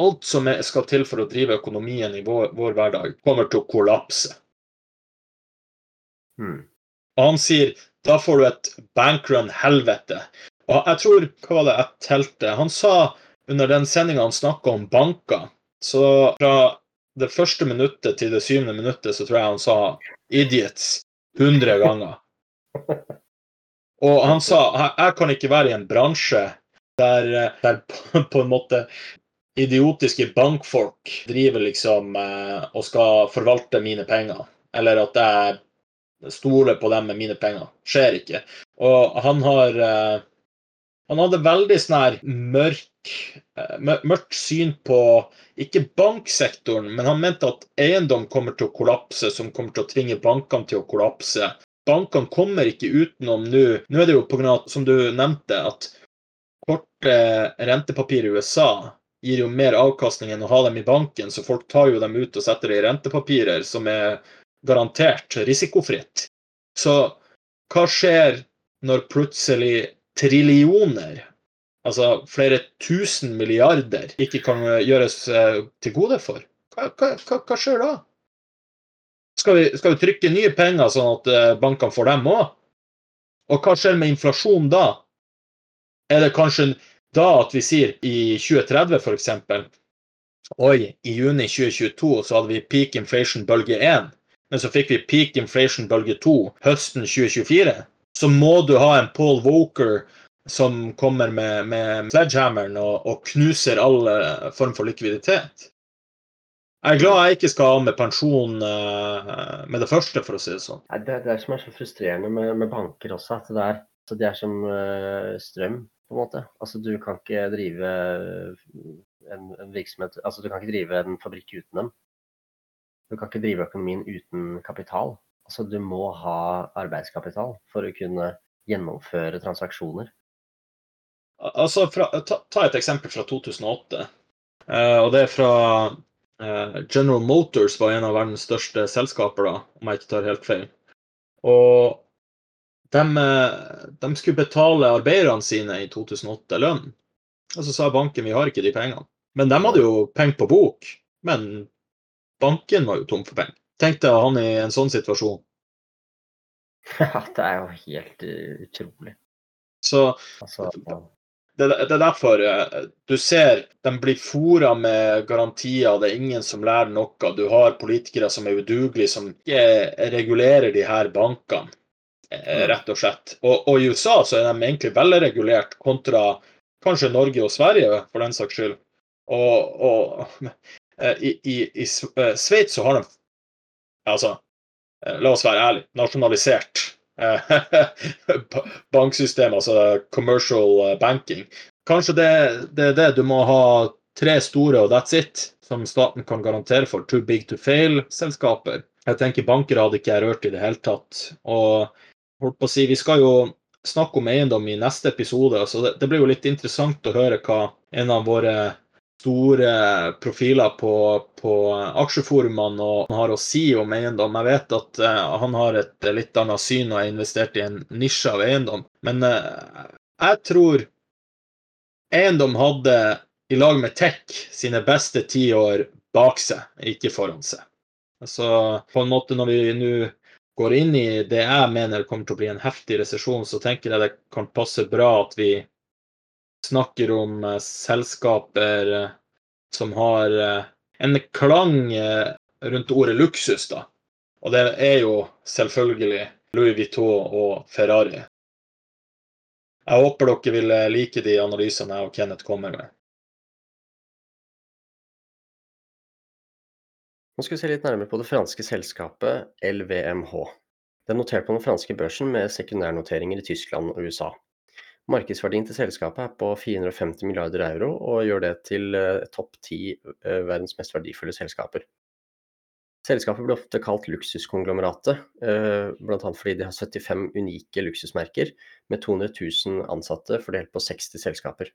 alt som skal til for å drive økonomien i vår, vår hverdag, kommer til å kollapse. Hmm. Og han sier da får du et bankrun-helvete. Og jeg tror Hva var det jeg telte? Han sa under den sendinga han snakka om banker, så fra det første minuttet til det syvende minuttet så tror jeg han sa 'idiots' 100 ganger. (laughs) Og han sa jeg kan ikke være i en bransje der, der på en måte idiotiske bankfolk driver liksom eh, og skal forvalte mine penger. Eller at jeg stoler på dem med mine penger. Skjer ikke. Og han har eh, han hadde veldig sånn her mørk, eh, mørkt syn på ikke banksektoren, men han mente at eiendom kommer til å kollapse, som kommer til å tvinge bankene til å kollapse. Bankene kommer ikke utenom nå. Nå er det jo pga., som du nevnte, at korte rentepapir i USA gir jo mer avkastning enn å ha dem i banken, så folk tar jo dem ut og setter det i rentepapirer, som er garantert risikofritt. Så hva skjer når plutselig trillioner altså flere tusen milliarder ikke kan gjøres eh, til gode for? Hva, hva, hva skjer da? Skal vi, skal vi, trykke nye penger sånn at eh, bankene får dem òg? Og hva skjer med inflasjon da? Er det kanskje da at vi sier i 2030 f.eks. Oi, i juni 2022 så hadde vi peak inflation bølge 1, men så fikk vi peak inflation bølge 2 høsten 2024. Så må du ha en Paul Walker som kommer med, med sledgehammeren og, og, knuser all eh, form for likviditet. Jeg er glad jeg ikke skal av med pensjon uh, med det første, for å si det sånn. Det er det som er så frustrerende med, med banker også, at det er, det er som uh, strøm, på en måte. Altså du kan ikke drive en, en, virksomhet Altså du kan ikke drive en fabrikk uten dem. Du kan ikke drive økonomien uten kapital. Altså du må ha arbeidskapital for å kunne gjennomføre transaksjoner. Altså, fra, ta, ta, et eksempel fra 2008. Uh, og det er fra Eh, General Motors var en av verdens største selskaper, da, om jeg ikke tar helt feil. Og de, eh, de skulle betale arbeiderne sine i 2008 lønn. Og så sa banken vi har ikke de pengene. Men de hadde jo penger på bok. Men banken var jo tom for penger. Tenk deg han i en sånn situasjon. (laughs) Ja, det er jo helt uh, utrolig. Så altså, det, det, er derfor eh, du ser de blir fora med garantier, det er ingen som lærer noe. Du har politikere som er udugelige, som ikke regulerer de her bankene, eh, mm. rett og slett. Og, og, i USA så er de egentlig velregulert kontra kanskje Norge og Sverige, for den saks skyld. Og, og (laughs) eh, i, i, i Sveits så har de Altså, la oss være ærlige, nasjonalisert (laughs) banksystem, altså commercial banking. Kanskje det, det er det. Du må ha tre store, og that's it, som staten kan garantere for. Too big to fail-selskaper. Jeg tenker banker hadde ikke jeg rørt i det hele tatt. Og holdt på å si, vi skal jo snakke om eiendom i neste episode, så det, det blir jo litt interessant å høre hva en av våre store profiler på, på aksjeforumene og har å si om eiendom. Jeg vet at uh, han har et litt annet syn og har investert i en nisje av eiendom. Men uh, jeg tror eiendom hadde, i lag med tech, sine beste tiår bak seg, ikke foran seg. Så på en måte når vi nå går inn i det jeg mener kommer til å bli en heftig resesjon, så tenker jeg det kan passe bra at vi snakker om uh, selskaper uh, som har uh, en klang rundt ordet luksus, da. Og det er jo selvfølgelig Louis Vuitton og Ferrari. Jeg håper dere vil like de analysene jeg og Kenneth kommer med. Nå skal vi se litt nærmere på det franske selskapet LVMH. Det er notert på den franske børsen med sekundærnoteringer i Tyskland og USA. Markedsverdien til selskapet er på 450 milliarder euro, og gjør det til eh, topp ti eh, verdens mest verdifulle selskaper. Selskapet blir ofte kalt luksuskonglomeratet, eh, bl.a. fordi de har 75 unike luksusmerker med 200 000 ansatte fordelt på 60 selskaper.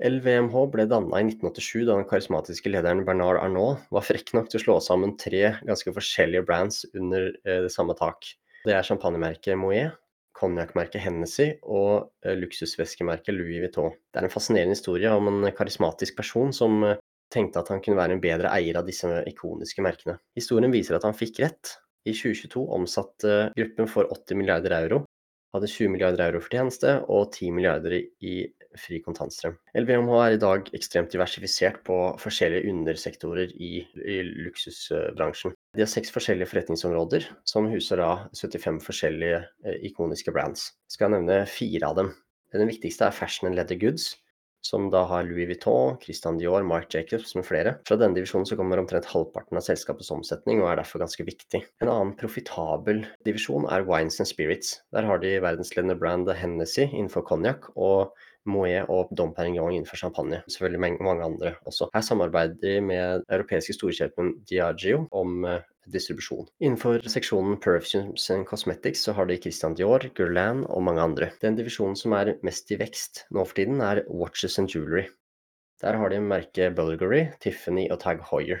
LVMH ble danna i 1987 da den karismatiske lederen Bernard Arnault var frekk nok til å slå sammen tre ganske forskjellige brands under det samme tak. Det er champagnemerket Moët, konjakkmerket Hennessy og eh, luksusveskemerket Louis Vuitton. Det er en fascinerende historie om en karismatisk person som eh, tenkte at han kunne være en bedre eier av disse ikoniske merkene. Historien viser at han fikk rett. I 2022 omsatte gruppen for 80 milliarder euro, hadde 20 milliarder euro for tjeneste og 10 milliarder i fri kontantstrøm. LVMH er i dag ekstremt diversifisert på forskjellige undersektorer i, i luksusbransjen. De har seks forskjellige forretningsområder, som huser da 75 forskjellige eh, ikoniske brands. Jeg Skal nevne fire av dem. Den viktigste er Fashion and Leather Goods, som da har Louis Vuitton, Christian Dior, Mark Jacobs med flere. Fra denne divisjonen så kommer omtrent halvparten av selskapets omsetning, og er derfor ganske viktig. En annen profitabel divisjon er Wines and Spirits. Der har de verdensledende brand Hennessy innenfor konjakk, og Moët og Dom Perignon innenfor champagne. Selvfølgelig mange andre også. Her samarbeider de med europeiske storkjøpen Diagio om eh, distribusjon. Innenfor seksjonen Perfumes and Cosmetics så har de Christian Dior, Guerlain og mange andre. Den divisjonen som er mest i vekst nå for tiden, er Watches and Jewelry. Der har de merket Bulgari, Tiffany og Tag Hoyer,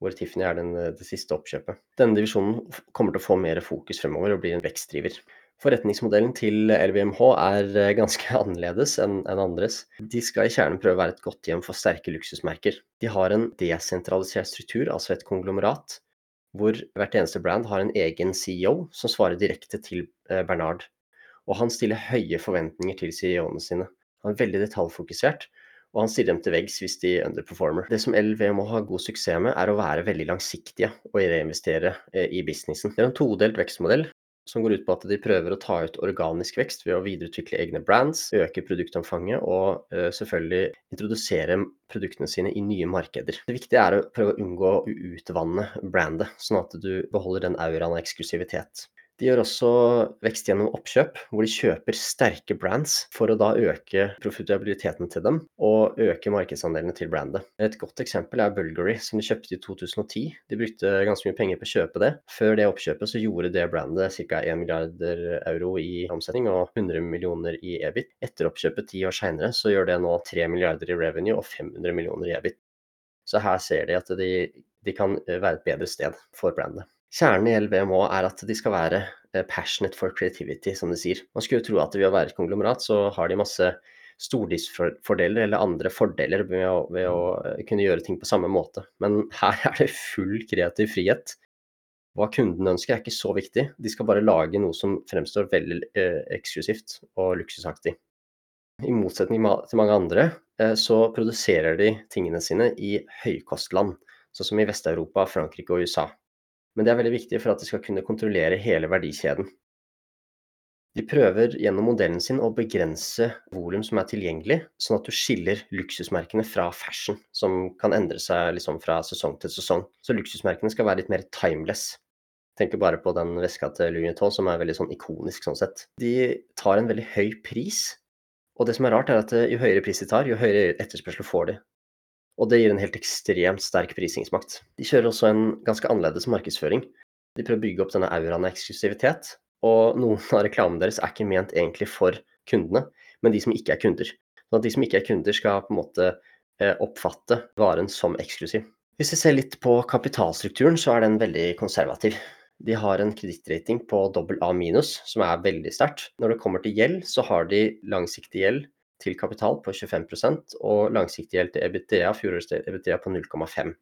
hvor Tiffany er den, det siste oppkjøpet. Denne divisjonen kommer til å få mer fokus fremover og blir en vekstdriver. Forretningsmodellen til LVMH er eh, ganske (laughs) annerledes enn andres. De skal i kjernen prøve å være et godt hjem for sterke luksusmerker. De har en desentralisert struktur, altså et konglomerat, hvor hvert eneste brand har en egen CEO som svarer direkte til eh, Bernard. Og han stiller høye forventninger til CEO-ene sine. Han er veldig detaljfokusert, og han stiller dem til veggs hvis de underperformer. Det som LVMH har god suksess med, er å være veldig langsiktige og reinvestere eh, i businessen. Det er en todelt vekstmodell som går ut på at de prøver å ta ut organisk vekst ved å videreutvikle egne brands, øke produktomfanget og uh, selvfølgelig introdusere produktene sine i nye markeder. Det viktige er å prøve å unngå å utvanne brandet, sånn at du beholder den auraen av eksklusivitet. De gjør også vekst gjennom oppkjøp, hvor de kjøper sterke brands for å da øke profitabiliteten til dem og øke markedsandelene til brandet. Et godt eksempel er Bulgari, som de kjøpte i 2010. De brukte ganske mye penger på å kjøpe det. Før det oppkjøpet så gjorde det brandet ca. 1 milliarder euro i omsetning og 100 millioner i EBIT. Etter oppkjøpet ti år seinere så gjør det nå 3 milliarder i revenue og 500 millioner i EBIT. Så her ser de at de, de kan være et bedre sted for brandet. Kjernen i LVMH er at de skal være eh, passionate for creativity, som de sier. Man skulle jo tro at ved å være et konglomerat, så har de masse stordriftsfordeler eller andre fordeler ved å, ved å, eh, kunne gjøre ting på samme måte. Men her er det full kreativ frihet. Hva kunden ønsker er ikke så viktig, de skal bare lage noe som fremstår veldig eh, eksklusivt og luksusaktig. I motsetning til mange andre så produserer de tingene sine i høykostland, sånn som i Vest-Europa, Frankrike og USA men det er veldig viktig for at de skal kunne kontrollere hele verdikjeden. De prøver gjennom modellen sin å begrense volum som er tilgjengelig, sånn at du skiller luksusmerkene fra fashion, som kan endre seg liksom fra sesong til sesong. Så luksusmerkene skal være litt mer timeless. Tenker bare på den veska til Louis Vuitton, som er veldig sånn ikonisk sånn sett. De tar en veldig høy pris, og det som er rart, er at jo høyere pris de tar, jo høyere etterspørsel får de. Og det gir en helt ekstremt sterk prisingsmakt. De kjører også en ganske annerledes markedsføring. De prøver å bygge opp denne auraen av eksklusivitet, og noen av reklamene deres er ikke ment egentlig for kundene, men de som ikke er kunder. Sånn at de som ikke er kunder, skal på en måte eh, oppfatte varen som eksklusiv. Hvis vi ser litt på kapitalstrukturen, så er den veldig konservativ. De har en kredittrating på dobbel A minus, som er veldig sterkt. Når det kommer til gjeld, så har de langsiktig gjeld til kapital på 25 og langsiktig gjeld til EBITDA, fjorårets på 0,5,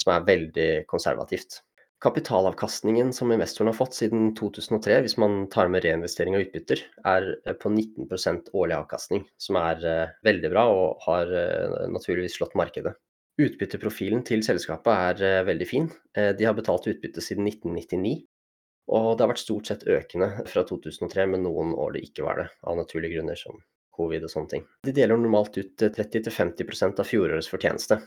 som er veldig konservativt. Kapitalavkastningen som investoren har fått siden 2003, hvis man tar med reinvestering og utbytter, er på 19% årlig avkastning, som er uh, veldig bra og har uh, naturligvis slått markedet. Utbytteprofilen til selskapet er veldig fin. de har betalt utbytte siden 1999, og det har vært stort sett økende fra 2003, men noen år det ikke var det, av naturlige grunner som covid og sånne ting. De deler normalt ut 30-50 eh, av fjorårets fortjeneste.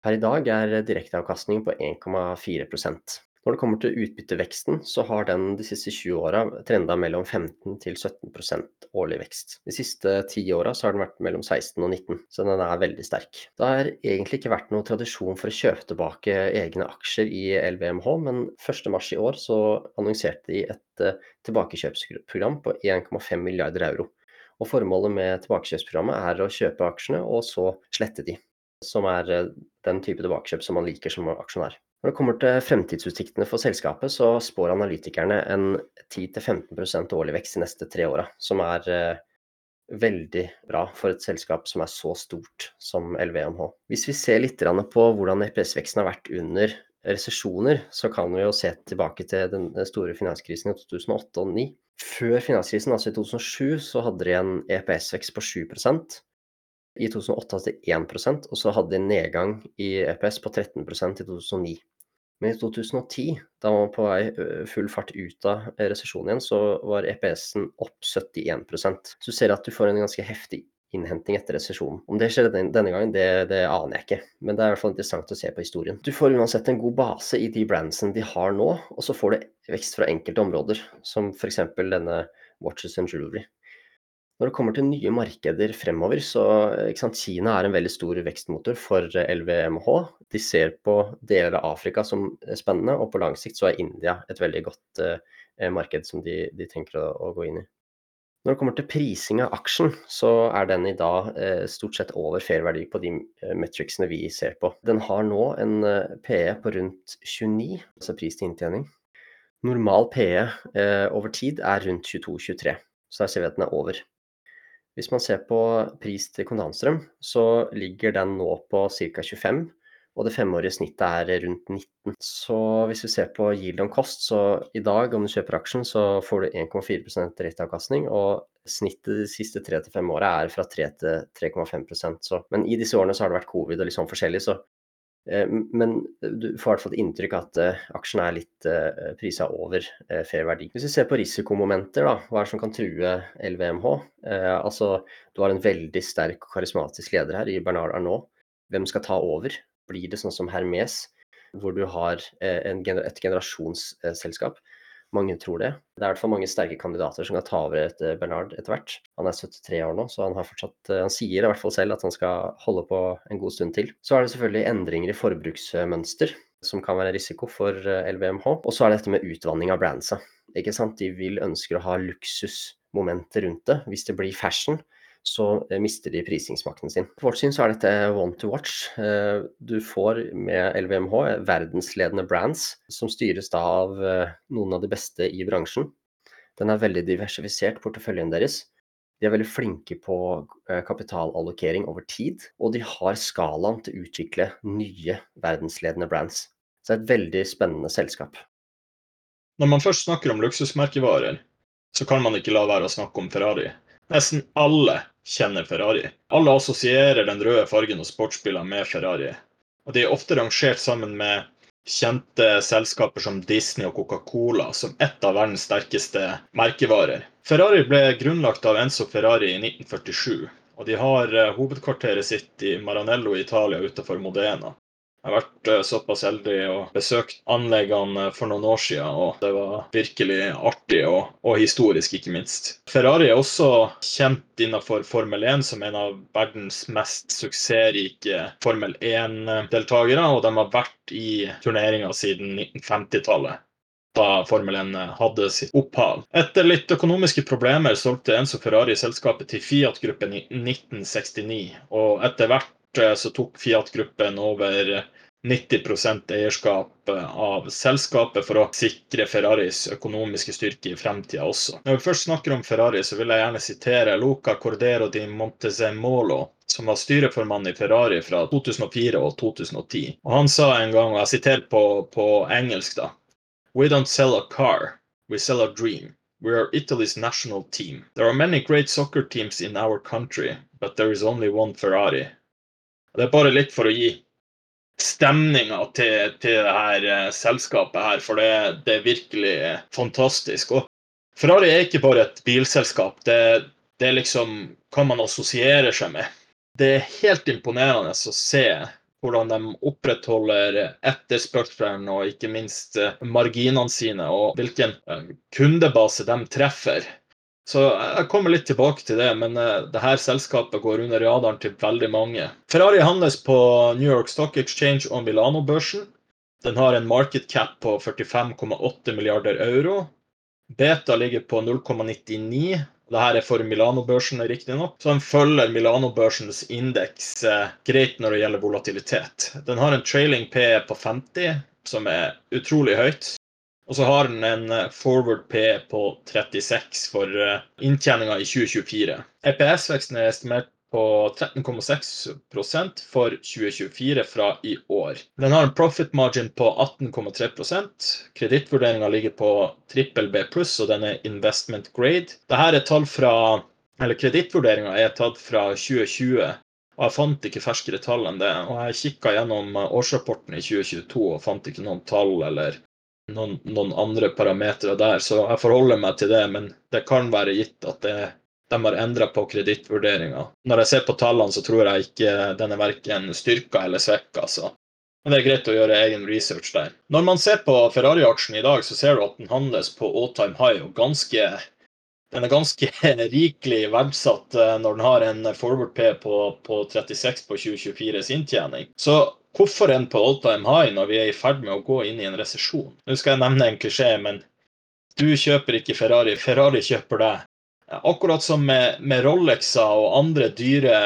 Per i dag er direkteavkastningen på 1,4% Når det kommer til utbytteveksten, så har den de siste 20 åra trenda mellom 15 til 17% årlig vekst. De siste 10 åra har den vært mellom 16 og 19, så den er veldig sterk. Det har egentlig ikke vært noen tradisjon for å kjøpe tilbake egne aksjer i LVMH, men 1.3 i år så annonserte de et eh, tilbakekjøpsprogram på 1,5 milliarder euro. Og formålet med tilbakekjøpsprogrammet er å kjøpe aksjene og så slette de, som er eh, den type tilbakekjøp som man liker som aksjonær. Når det kommer til fremtidsutsiktene for selskapet, så spår analytikerne en 10-15% årlig vekst de neste tre åra, som er eh, veldig bra for et selskap som er så stort som LVMH. Hvis vi ser litt på hvordan EPS-veksten har vært under resesjoner, så kan vi jo se tilbake til den store finanskrisen i 2008 og 2009. Før finanskrisen, altså i 2007, så hadde de en EPS-vekst på 7% I 2008 hadde de 1% og så hadde de en nedgang i EPS på 13% i 2009. Men i 2010, da man var på vei full fart ut av resesjonen igjen, så var EPS-en opp 71 Så du ser at du får en ganske heftig innhenting etter resesjonen. Om det skjer denne gangen, det, det, aner jeg ikke, men det er i hvert fall interessant å se på historien. Du får uansett en god base i de brandsene de har nå, og så får du vekst fra enkelte områder, som f.eks. denne Watches and Jewelry. Når det kommer til nye markeder fremover, så sant, Kina er en veldig stor vekstmotor for LVMH. De ser på deler av Afrika som spennende, og på lang sikt så er India et veldig godt eh, marked som de, de tenker å, å, gå inn i. Når det kommer til prising av aksjen, så er den i dag eh, stort sett over fair på de eh, metricsene vi ser på. Den har nå en eh, PE på rundt 29, altså pris til inntjening. Normal PE eh, over tid er rundt 22-23, så der ser vi at den er over. Hvis man ser på pris til kontantstrøm, så ligger den nå på ca. 25, og det femårige snittet er rundt 19. Så hvis vi ser på yield on cost, så i dag om du kjøper aksjen, så får du 1,4% direkteavkastning, og snittet de siste tre til fem åra er fra 3 til 3,5 så Men i disse årene så har det vært covid og litt sånn forskjellig, så Eh, men du får i hvert fall et inntrykk at eh, aksjen er litt eh, prisa over fair verdi. Hvis vi ser på risikomomenter, da, hva er det som kan true LVMH? altså, du har en veldig sterk og karismatisk leder her i Bernard Arnault. Hvem skal ta over? Blir det sånn som Hermes, hvor du har en, et generasjonsselskap? Mange tror det. Det er i hvert fall mange sterke kandidater som kan ta over etter Bernard etter hvert. Han er 73 år nå, så han, fortsatt, eh, han sier i hvert fall selv at han skal holde på en god stund til. Så er det selvfølgelig endringer i forbruksmønster som kan være risiko for LVMH. Eh, Og så er det dette med utvanning av brandsa. Ikke sant? De vil ønske å ha luksusmomenter rundt det. Hvis det blir fashion, så eh, mister de prisingsmakten sin. For vårt syn så er dette one to watch. Eh, du får med LVMH eh, verdensledende brands som styres da av noen av de beste i bransjen. Den er veldig diversifisert, porteføljen deres. De er veldig flinke på kapitalallokering over tid, og de har skalaen til å utvikle nye verdensledende brands. Så det er et veldig spennende selskap. Når man først snakker om luksusmerkevarer, så kan man ikke la være å snakke om Ferrari. Nesten alle kjenner Ferrari. Alle assosierer den røde fargen og sportsbiler med Ferrari. Og de er ofte rangert sammen med kjente selskaper som Disney og Coca-Cola som ett av verdens sterkeste merkevarer. Ferrari ble grunnlagt av Enzo Ferrari i 1947, og de har eh, hovedkvarteret sitt i Maranello i Italia utenfor Modena. Jeg har vært uh, såpass heldig og besøkt anleggene for noen år siden, og det var virkelig artig og, og, historisk, ikke minst. Ferrari er også kjent innenfor Formel 1 som en av verdens mest suksessrike Formel 1-deltakere, og de har vært i turneringa siden 1950-tallet da Formel 1 hadde sitt opphav. Etter litt økonomiske problemer solgte Enzo Ferrari selskapet til Fiat-gruppen i 1969, og etter hvert Eh, så tok Fiat-gruppen over 90 eierskap eh, av selskapet for å sikre Ferraris økonomiske styrke i fremtida også. Når vi først snakker om Ferrari, så vil jeg gjerne sitere Luca Cordero di Montezemolo, som var styreformann i Ferrari fra 2004 og 2010. Og Han sa en gang, og jeg siterer på, på engelsk, da We don't sell a car, we sell a dream. We are Italy's national team. There are many great soccer teams in our country, but there is only one Ferrari. Det er bare litt for å gi stemninga til, til det her eh, selskapet her, for det, det, er virkelig fantastisk. Og Ferrari er ikke bare et bilselskap. Det, det er liksom hva man assosierer seg med. Det er helt imponerende å se hvordan de opprettholder etterspørselen og ikke minst eh, marginene sine, og hvilken eh, kundebase de treffer. Så jeg kommer litt tilbake til det, men uh, det her selskapet går under radaren til veldig mange. Ferrari handles på New York Stock Exchange og Milano-børsen. Den har en market cap på 45,8 milliarder euro. Beta ligger på 0,99. Dette er for Milano-børsen, riktignok. Så den følger Milano-børsens indeks eh, greit når det gjelder volatilitet. Den har en trailing P på 50, som er utrolig høyt. Og så har den en eh, forward P på 36 for eh, inntjeninga i 2024. EPS-veksten er estimert på 13,6% for 2024 fra i år. Den har en profit margin på 18,3% Kredittvurderinga ligger på trippel B pluss, og den er investment grade. Dette er tall fra eller Kredittvurderinga er tatt fra 2020, og jeg fant ikke ferskere tall enn det. Og jeg kikka gjennom årsrapporten i 2022 og fant ikke noen tall eller noen, noen andre parametere der, så jeg forholder meg til det. Men det kan være gitt at det, de har endra på kredittvurderinga. Når jeg ser på tallene, så tror jeg ikke den er verken styrka eller svekka. Så. Men det er greit å gjøre egen research der. Når man ser på Ferrari-aksjen i dag, så ser du at den handles på all time high og ganske den er ganske (laughs) rikelig verdsatt eh, når den har en forward P på, på 36 på 2024s inntjening. Så Hvorfor en på all time high når vi er i ferd med å gå inn i en resesjon? Nå skal jeg nevne en klisjé, men du kjøper ikke Ferrari, Ferrari kjøper deg. Akkurat som med, med Rolexer og andre dyre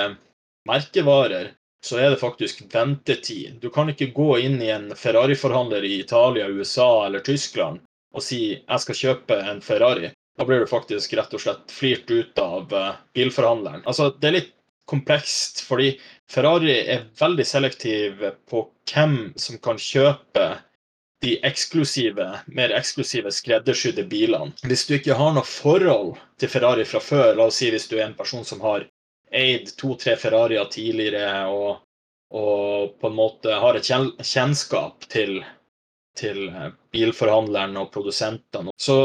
merkevarer, så er det faktisk ventetid. Du kan ikke gå inn i en Ferrari-forhandler i Italia, USA eller Tyskland og si jeg skal kjøpe en Ferrari, da blir du faktisk rett og slett flirt ut av uh, bilforhandleren. Altså, det er litt komplekst, fordi Ferrari er veldig selektiv på hvem som kan kjøpe de eksklusive, mer eksklusive skreddersydde bilene. Hvis du ikke har noe forhold til Ferrari fra før, la oss si hvis du er en person som har eid to-tre Ferrarier tidligere og, og, på en måte har et kjennskap til, til bilforhandleren og produsentene, så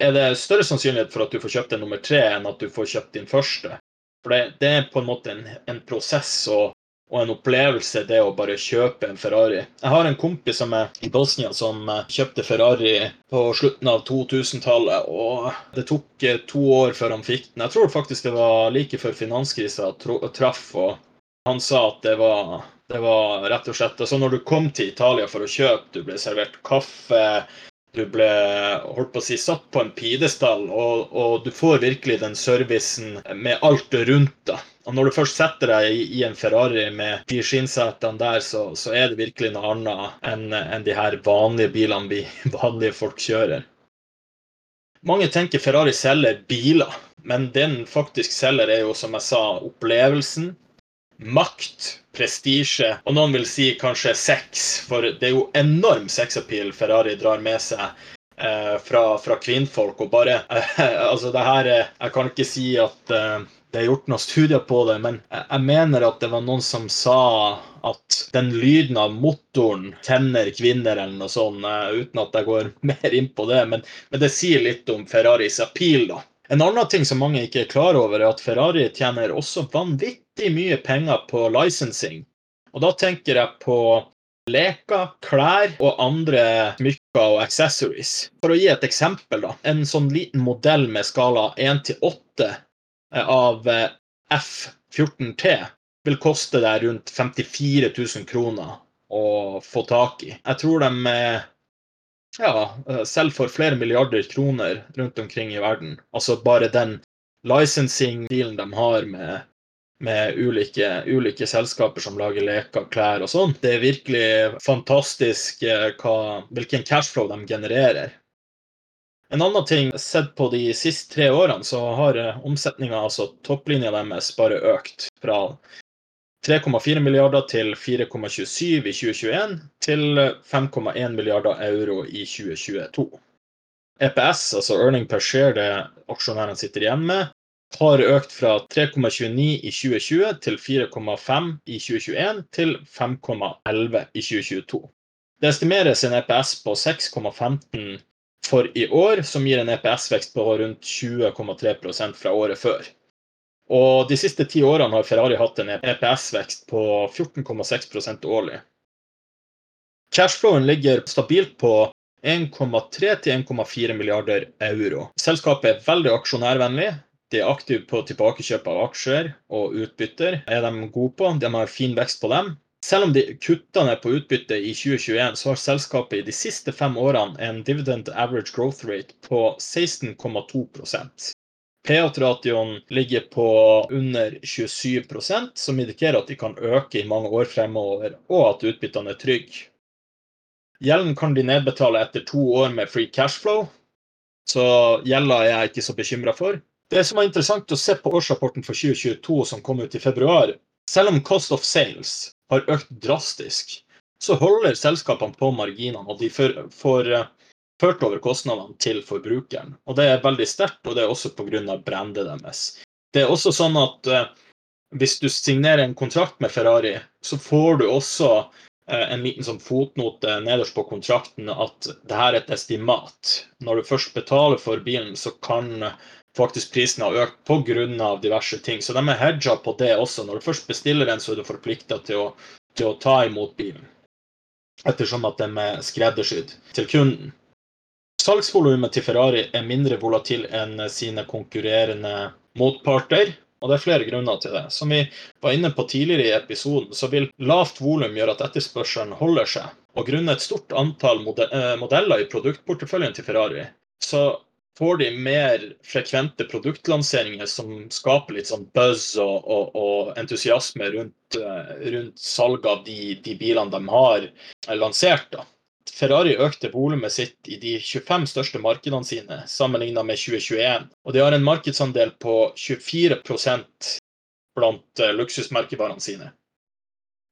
er det større sannsynlighet for at du får kjøpt en nummer tre enn at du får kjøpt din første. For det, det er på en måte en, en prosess og, og, en opplevelse, det å bare kjøpe en Ferrari. Jeg har en kompis som er i Bosnia som eh, kjøpte Ferrari på slutten av 2000-tallet, og det tok eh, to år før han fikk den. Jeg tror faktisk det var like før finanskrisa traff, og han sa at det var det var rett og slett altså Når du kom til Italia for å kjøpe, du ble servert kaffe, du ble holdt på å si, satt på en pidestall, og, og, du får virkelig den servicen med alt rundt deg. Og når du først setter deg i, i en Ferrari med de skinnsetene der, så, så, er det virkelig noe annet enn en de her vanlige bilene vi (laughs) vanlige folk kjører. Mange tenker Ferrari selger biler, men den faktisk selger, er jo, som jeg sa, opplevelsen, makt, prestisje, og noen vil si kanskje sex, for det er jo enorm sexappeal Ferrari drar med seg eh, fra, fra, kvinnfolk. Og bare (laughs) Altså, det her eh, Jeg kan ikke si at eh, det er gjort noen studier på det, men jeg mener at det var noen som sa at den lyden av motoren tenner kvinner, eller noe sånt, eh, uten at jeg går (laughs) mer inn på det. Men, men det sier litt om Ferraris appeal, da. En annen ting som mange ikke er klar over, er at Ferrari tjener også vanvittig mye penger på licensing. Og da tenker jeg på leker, klær og andre smykker og accessories. For å gi et eksempel, da. En sånn liten modell med skala 1 til 8 av eh, F14T vil koste deg rundt 54 000 kroner å få tak i. Jeg tror de ja, eh, selv for flere milliarder kroner rundt omkring i verden. Altså bare den licensing-dealen de har med, med ulike, ulike, selskaper som lager leker, klær og sånn. Det er virkelig fantastisk eh, hva, hvilken cashflow de genererer. En annen ting, sett på de siste tre årene, så har eh, omsetninga, altså topplinja deres, bare økt. Fra 3,4 milliarder til 4,27 i 2021 til 5,1 milliarder euro i 2022. EPS, altså earning per share, det aksjonærene sitter igjen med, har økt fra 3,29 i 2020 til 4,5 i 2021 til 5,11 i 2022. Det estimeres en EPS på 6,15 for i år, som gir en EPS-vekst på rundt 20,3% fra året før. Og de siste ti årene har Ferrari hatt en EPS-vekst på 14,6% årlig. Cashflowen ligger stabilt på 1,3 til 1,4 milliarder euro. Selskapet er veldig aksjonærvennlig. De er aktive på tilbakekjøp av aksjer og utbytter. er de gode på. De har fin vekst på dem. Selv om de kutta ned på utbytte i 2021, så har selskapet i de siste fem årene en dividend average growth rate på 16,2 Payout-ratioen ligger på under 27% som indikerer at de kan øke i mange år fremover, og at utbyttene er trygge. Gjelden kan de nedbetale etter to år med free cashflow, så gjelda er jeg ikke så bekymra for. Det som er interessant å se på årsrapporten for 2022 som kom ut i februar, selv om cost of sales har økt drastisk, så holder selskapene på marginene, og de får ført over kostnadene til forbrukeren. Og det er veldig sterkt, og det er også pga. brandet deres. Det er også sånn at eh, hvis du signerer en kontrakt med Ferrari, så får du også eh, en liten sånn fotnote nederst på kontrakten at det her er et estimat. Når du først betaler for bilen, så kan faktisk prisen ha økt pga. diverse ting. Så de er hedga på det også. Når du først bestiller den, så er du forplikta til, til, å ta imot bilen. Ettersom at de er skreddersydd til kunden. Salgsvolumet til Ferrari er mindre volatil enn sine konkurrerende motparter. Og det er flere grunner til det. Som vi var inne på tidligere i episoden, så vil lavt volum gjøre at etterspørselen holder seg. Og grunnet et stort antall eh, modeller i produktporteføljen til Ferrari, så får de mer frekvente produktlanseringer som skaper litt sånn buzz og, og, og entusiasme rundt, eh, rundt salg av de, de, bilene de har lansert. da. Ferrari økte volumet sitt i de 25 største markedene sine sammenlignet med 2021. Og de har en markedsandel på 24 blant eh, luksusmerkevarene sine.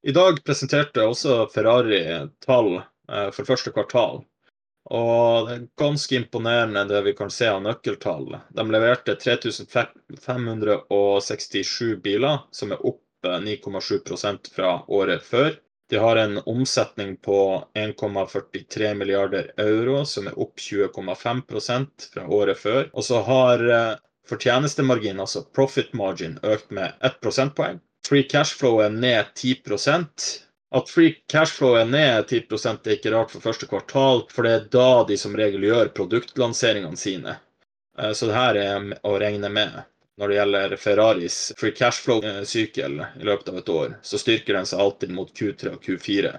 I dag presenterte også Ferrari tall eh, for første kvartal. Og det er ganske imponerende det vi kan se av nøkkeltall. De leverte 3567 biler, som er opp 9,7% fra året før. De har en omsetning på 1,43 milliarder euro, som er opp 20,5% fra året før. Og så har eh, fortjenestemargin, altså profit margin, økt med 1 prosentpoeng. Free cashflow er ned 10% at free cashflow er ned 10% er ikke rart for første kvartal, for det er da de som regel gjør produktlanseringene sine. Eh, så det her er å regne med. Når det gjelder Ferraris free cashflow-sykkel i løpet av et år, så styrker den seg alltid mot Q3 og Q4.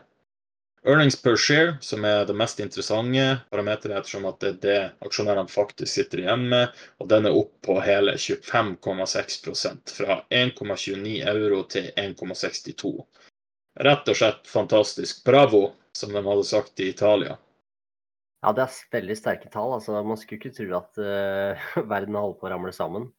Earnings per share, som er det mest interessante parameteret, ettersom at det er det aksjonærene faktisk sitter igjen med, og den er opp på hele 25,6% fra 1,29 euro til 1,62 rett og slett fantastisk. Bravo, som de hadde sagt i Italia. Ja, det er veldig sterke tall. altså Man skulle ikke tro at uh, (laughs) verden holder på å ramle sammen.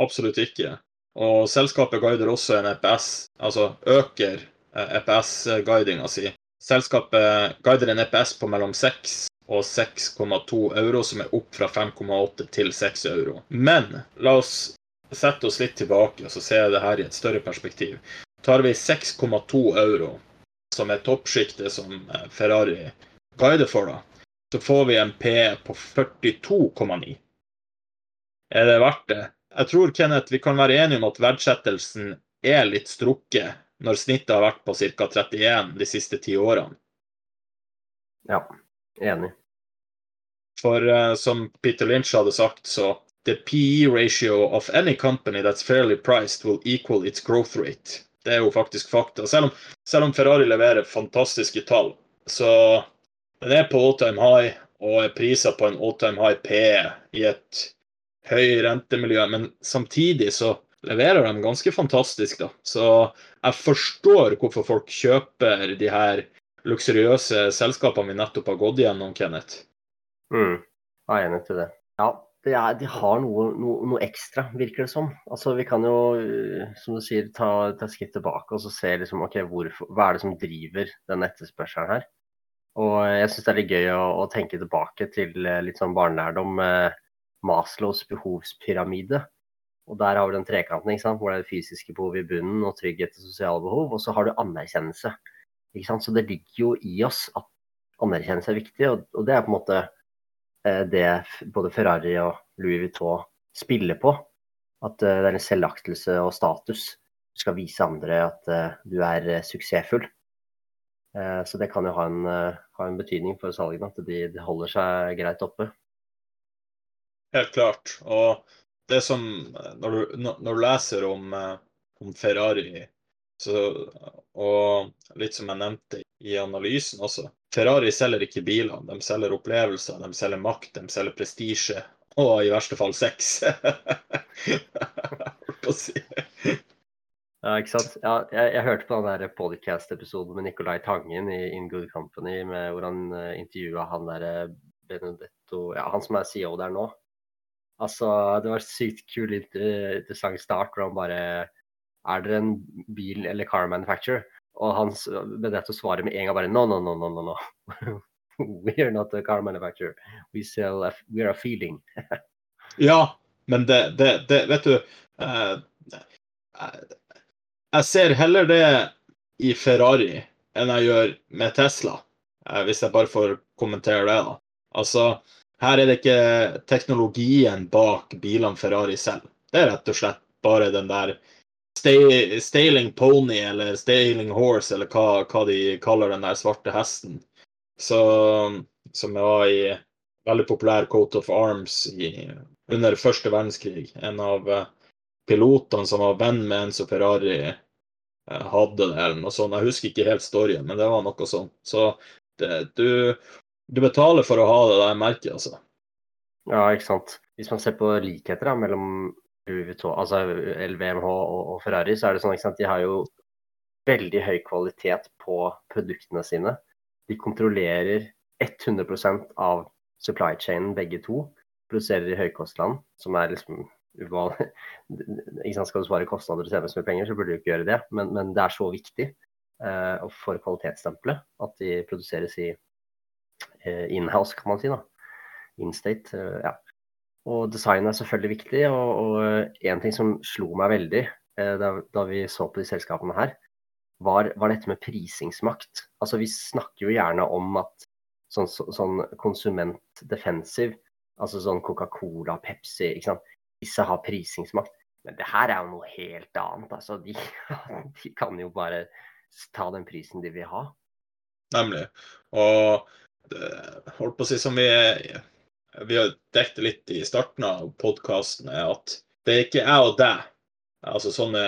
Absolutt ikke. Og selskapet guider også en EPS, altså øker EPS-guidinga si. Selskapet guider en EPS på mellom 6 og 6,2 euro, som er opp fra 5,8 til 6 euro. Men la oss sette oss litt tilbake og så se det her i et større perspektiv. Tar vi 6,2 euro, som er toppsjiktet som eh, Ferrari guider for, da, så får vi en P på 42,9. Er det verdt det? Jeg tror Kenneth, vi kan være enige om at verdsettelsen er litt strukket når snittet har vært på ca. 31 de siste ti årene. Ja, enig. For uh, som Peter Lynch hadde sagt, så The PE ratio of any company that's fairly priced will equal its growth rate. Det er jo faktisk fakta. Selv om, selv om Ferrari leverer fantastiske tall, så den er på all time high og er prisa på en all time high P i et høy rentemiljø. Men samtidig så leverer de ganske fantastisk, da. Så jeg forstår hvorfor folk kjøper de her luksuriøse selskapene vi nettopp har gått gjennom, Kenneth. Mm. Jeg er enig til det. Ja, er, de har noe, noe, noe, ekstra, virker det som. Altså, vi kan jo, eh, som du sier, ta, ta skritt tilbake og så se liksom, okay, hvorfor, hva er det som driver den etterspørselen her. Og jeg syns det er litt gøy å, å, tenke tilbake til eh, litt sånn barnelærdom med Maslows behovspyramide. Og der har vi den trekanten ikke sant? hvor det er fysiske behov i bunnen og trygghet og sosiale behov. Og så har du anerkjennelse. Ikke sant? Så det ligger jo i oss at anerkjennelse er viktig, og, og det er på en måte Eh, det både Ferrari og Louis Vuitton spiller på. At eh, det er en selvaktelse og status. Du skal vise andre at eh, du er suksessfull. Så det kan jo ha en, ha en betydning for salgene, at de, de, holder seg greit oppe. Helt klart. Og det som Når du, når du leser om, om Ferrari, så, og litt som jeg nevnte i analysen også Ferrari selger ikke biler, de selger opplevelser, de selger makt, de selger prestisje. Og i verste fall sex. (laughs) Ja, ikke sant. Ja, jeg, jeg, hørte på den podcast-episoden med Nicolai Tangen i In Good Company, med, hvor han uh, eh, intervjua han der eh, Benedetto Ja, han som er CEO der nå. Altså, det var sykt kul, interessant start hvor han bare Er dere en bil- eller car manufacturer? Og han bedrev å svare med en gang bare no, no, no, no, no. no. (laughs) We are not a car manufacturer. We sell a, we are a feeling. (laughs) ja, men det, det, det Vet du uh, Jeg ser heller det i Ferrari enn jeg gjør med Tesla, uh, hvis jeg bare får kommentere det. da. Altså, her er det ikke teknologien bak bilene Ferrari selv. Det er rett og slett bare den der Staling Pony eller Staling Horse, eller hva, hva, de kaller den der svarte hesten. Så, som var i veldig populær Coat of Arms i, under første verdenskrig. En av uh, pilotene som var venn med Enzo Ferrari, uh, hadde det, eller noe sånt. Jeg husker ikke helt storyen, men det var noe sånt. Så det, du, du betaler for å ha det der merket, altså. Ja, ikke sant. Hvis man ser på likheter da, mellom altså LVMH og, og, Ferrari, så er det sånn at de har jo veldig høy kvalitet på produktene sine. de kontrollerer 100% av supply chainen, begge to. Produserer i høykostland, som er liksom uvanlig. (laughs) Skal du svare kostnader og tjene så mye penger, så burde du ikke gjøre det. Men, men det er så viktig uh, for kvalitetsstempelet at de produseres i inhouse, kan man si. da. In-state. Uh, ja. Og design er selvfølgelig viktig. Og én ting som slo meg veldig da, da, vi så på de selskapene her, var, var, dette med prisingsmakt. Altså Vi snakker jo gjerne om at sånn, så, sånn konsument defensive, altså sånn Coca-Cola, Pepsi, ikke sant? disse har prisingsmakt. Men det her er jo noe helt annet. Altså, de, (laughs) de kan jo bare ta den prisen de vil ha. Nemlig. Og det, holdt på å si som vi, vi har dekket litt i starten av podkasten, er at det er ikke jeg og deg, altså sånne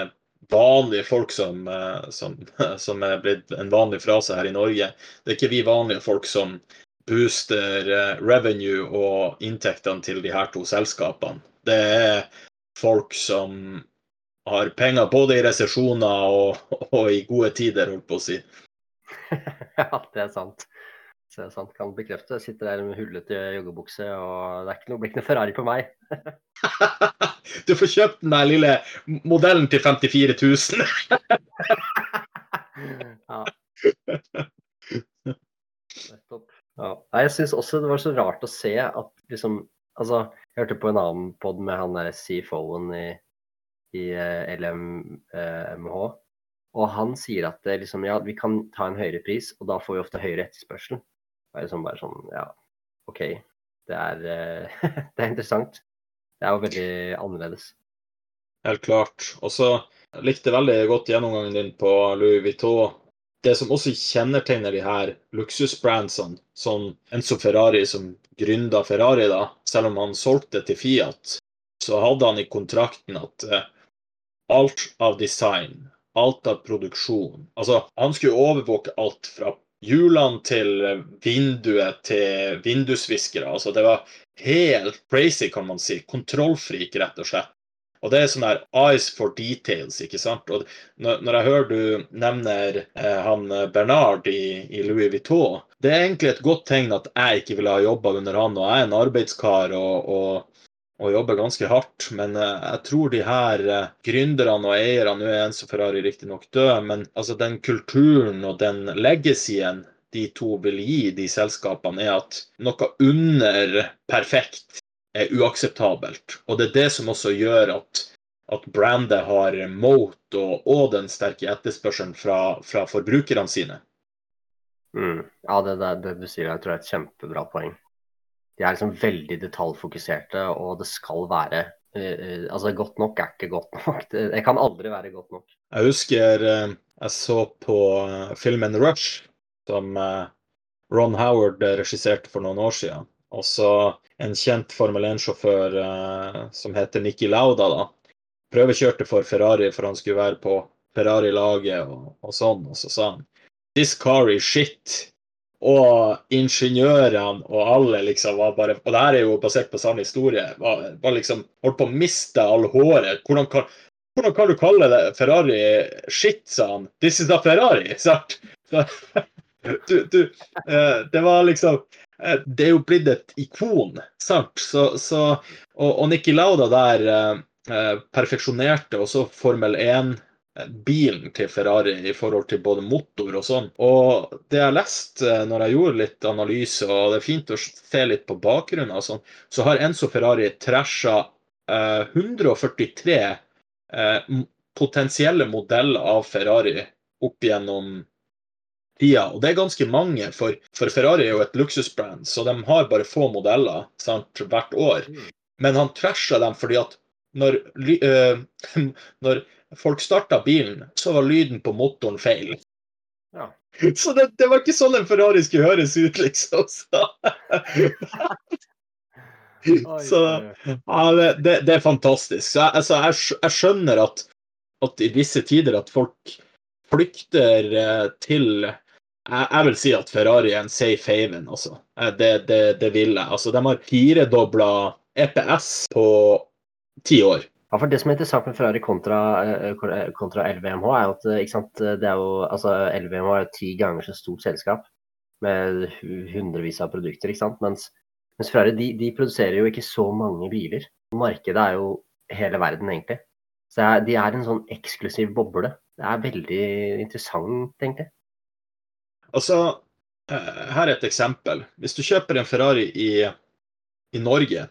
vanlige folk som, som, (laughs) som, er blitt en vanlig frase her i Norge. Det er ikke vi vanlige folk som booster eh, revenue og inntektene til de her to selskapene. Det er folk som har penger både i resesjoner og, (laughs) og, i gode tider, holdt på å si. (laughs) ja, det er sant. Sant, kan bekrefte. Jeg sitter der med hullete joggebukse, og det er ikke noe, blir ikke noe Ferrari på meg. (laughs) du får kjøpt den der lille modellen til 54 000. (laughs) ja. Ja. Jeg syns også det var så rart å se at liksom Altså, jeg hørte på en annen pod med han der CFO-en i, i eh, LMH. Og han sier at det, liksom, ja, vi kan ta en høyere pris, og da får vi ofte høyere etterspørsel. Er liksom bare sånn, ja, OK. Det er, eh, (laughs) det er interessant. Det er jo veldig annerledes. Helt klart. Og så likte veldig godt gjennomgangen din på Louis Vuitton det som også kjennetegner de her luksusbrandsene, som Enzo Ferrari, som gründa Ferrari, da, selv om han solgte til Fiat, så hadde han i kontrakten at uh, alt av design, alt av produksjon Altså, han skulle overvåke alt fra hjulene til vinduet til vindusviskere. Altså, det var helt crazy, kan man si. Kontrollfrik, rett og slett. Og det er sånn her eyes for details, ikke sant. Og når, jeg hører du nevner eh, han eh, Bernard i, i, Louis Vuitton, det er egentlig et godt tegn at jeg ikke ville ha jobba under han. Og jeg er en arbeidskar og, og, og jobber ganske hardt. Men eh, jeg tror de her eh, gründerne og eierne Nå er Enzo Ferrari riktignok død, men altså den kulturen og den legacyen de to vil gi de selskapene, er at noe under perfekt er uakseptabelt. Og det er det som også gjør at, at brandet har mote og, og, den sterke etterspørselen fra, fra forbrukerne sine. Mm. Ja, det, det, det, du sier jeg tror jeg er et kjempebra poeng. De er liksom veldig detaljfokuserte, og det skal være uh, Altså, godt nok er ikke godt nok. Det, kan aldri være godt nok. Jeg husker uh, jeg så på uh, filmen Rush, som Ron Howard regisserte for noen år siden. Og så en kjent Formel 1-sjåfør uh, som heter Nikki Lauda, da. Prøvekjørte for Ferrari for han skulle være på Ferrari-laget og, og, sånn. Og så sa han This car is shit. Og ingeniørene og alle liksom var bare Og det her er jo basert på sann historie. Var, var, liksom Holdt på å miste all håret. Hvordan kan, hvordan kan du kalle det Ferrari shit, sa han. This is a Ferrari, (laughs) sant? du, du, uh, det var liksom Eh, det er jo blitt et ikon, sant? Så, så, og, og Nikki Lauda der eh, eh perfeksjonerte også Formel 1-bilen til Ferrari i forhold til både motor og sånn. Og det jeg leste eh, når jeg gjorde litt analyse, og det er fint å se litt på bakgrunnen, og sånn, så har Enzo Ferrari trasha eh, 143 eh, potensielle modeller av Ferrari opp gjennom tida. Og det er ganske mange, for, for, Ferrari er jo et luksusbrand, så de har bare få modeller sant, hvert år. Mm. Men han trasha dem fordi at når, øh, (laughs) når folk starta bilen, så var lyden på motoren feil. Ja. (laughs) Så det, det, var ikke sånn en Ferrari skulle høres ut, liksom. Så, (laughs) så ja, det, det, er fantastisk. Så jeg, altså, jeg, jeg skjønner at, at, i visse tider at folk flykter til til jeg, vil si at Ferrari er en safe haven, altså. Det, det, det vil jeg. Altså, de har firedobla EPS på ti år. Ja, for Det som er interessant med Ferrari kontra, eh, kontra LVMH, er at eh, sant, det er jo, altså, LVMH er jo ti ganger så stort selskap. med hundrevis av produkter. ikke sant? Mens, mens Ferrari de, de, produserer jo ikke så mange biler. Markedet er jo hele verden, egentlig. Så er, de er en sånn eksklusiv boble. Det er veldig interessant, egentlig. Altså, eh, her er et eksempel. Hvis du kjøper en Ferrari i, i Norge,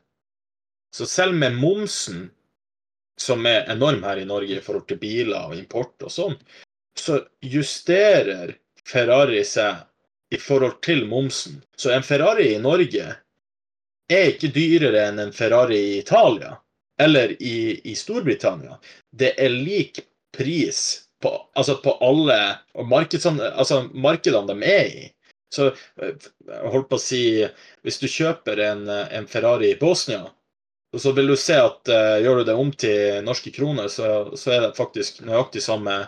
så selv med momsen, som er enorm her i Norge i forhold til biler og import og sånn, så justerer Ferrari seg i forhold til momsen. Så en Ferrari i Norge er ikke dyrere enn en Ferrari i Italia eller i, i Storbritannia. Det er lik pris på, altså på alle altså markedene de er i. Så holdt på å si Hvis du kjøper en, en Ferrari i Bosnia, så vil du se at uh, gjør du det om til norske kroner, så, så er det faktisk nøyaktig samme,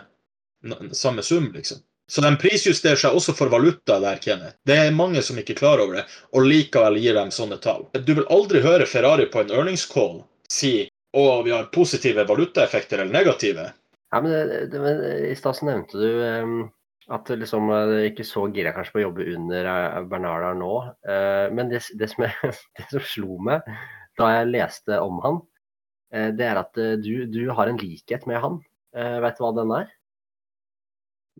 samme sum, liksom. Så de prisjusterer seg også for valuta der, Kenneth. Det er mange som ikke er klar over det, og likevel gir dem sånne tall. Du vil aldri høre Ferrari på en earnings call si å, vi har positive valutaeffekter eller negative. Ja, men, det, det, men I stad nevnte du um, at liksom, du ikke så gira kanskje på å jobbe under Bernarda Bernard nå. Uh, men det, det, som jeg, (laughs) det, som slo meg da jeg leste om han, uh, det er at du, du, har en likhet med han. vet du hva den er?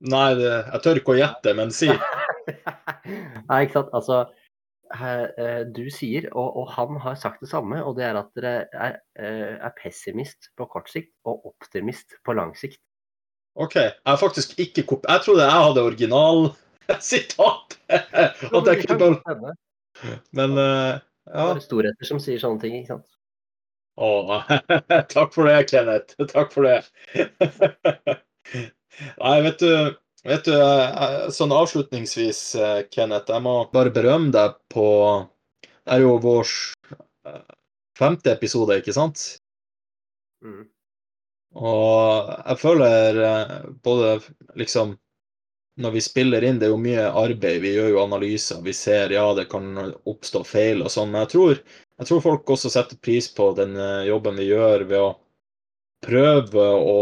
Nei, det, jeg tør ikke å gjette, men si. (laughs) Nei, ikke sant. Altså, eh, du sier, og, og, han har sagt det samme, og det er at dere er, eh, er pessimist på kort sikt og optimist på lang sikt. OK. Jeg har faktisk ikke kop... Jeg trodde jeg hadde originalsitat. (laughs) At jeg kunne bare Men uh, ja. Det er storheter som sier sånne ting, ikke sant. Å, (laughs) takk for det, Kenneth. (laughs) Takk for det. (laughs) Nei, vet du, vet du sånn avslutningsvis, eh, Kenneth, jeg må bare berømme deg på Det er jo vår eh, femte episode, ikke sant? Mm. Og jeg føler både liksom når vi spiller inn, det er jo mye arbeid. Vi gjør jo analyser. Vi ser ja, det kan oppstå feil og sånn. Men jeg tror, jeg tror, folk også setter pris på den jobben vi gjør ved å prøve å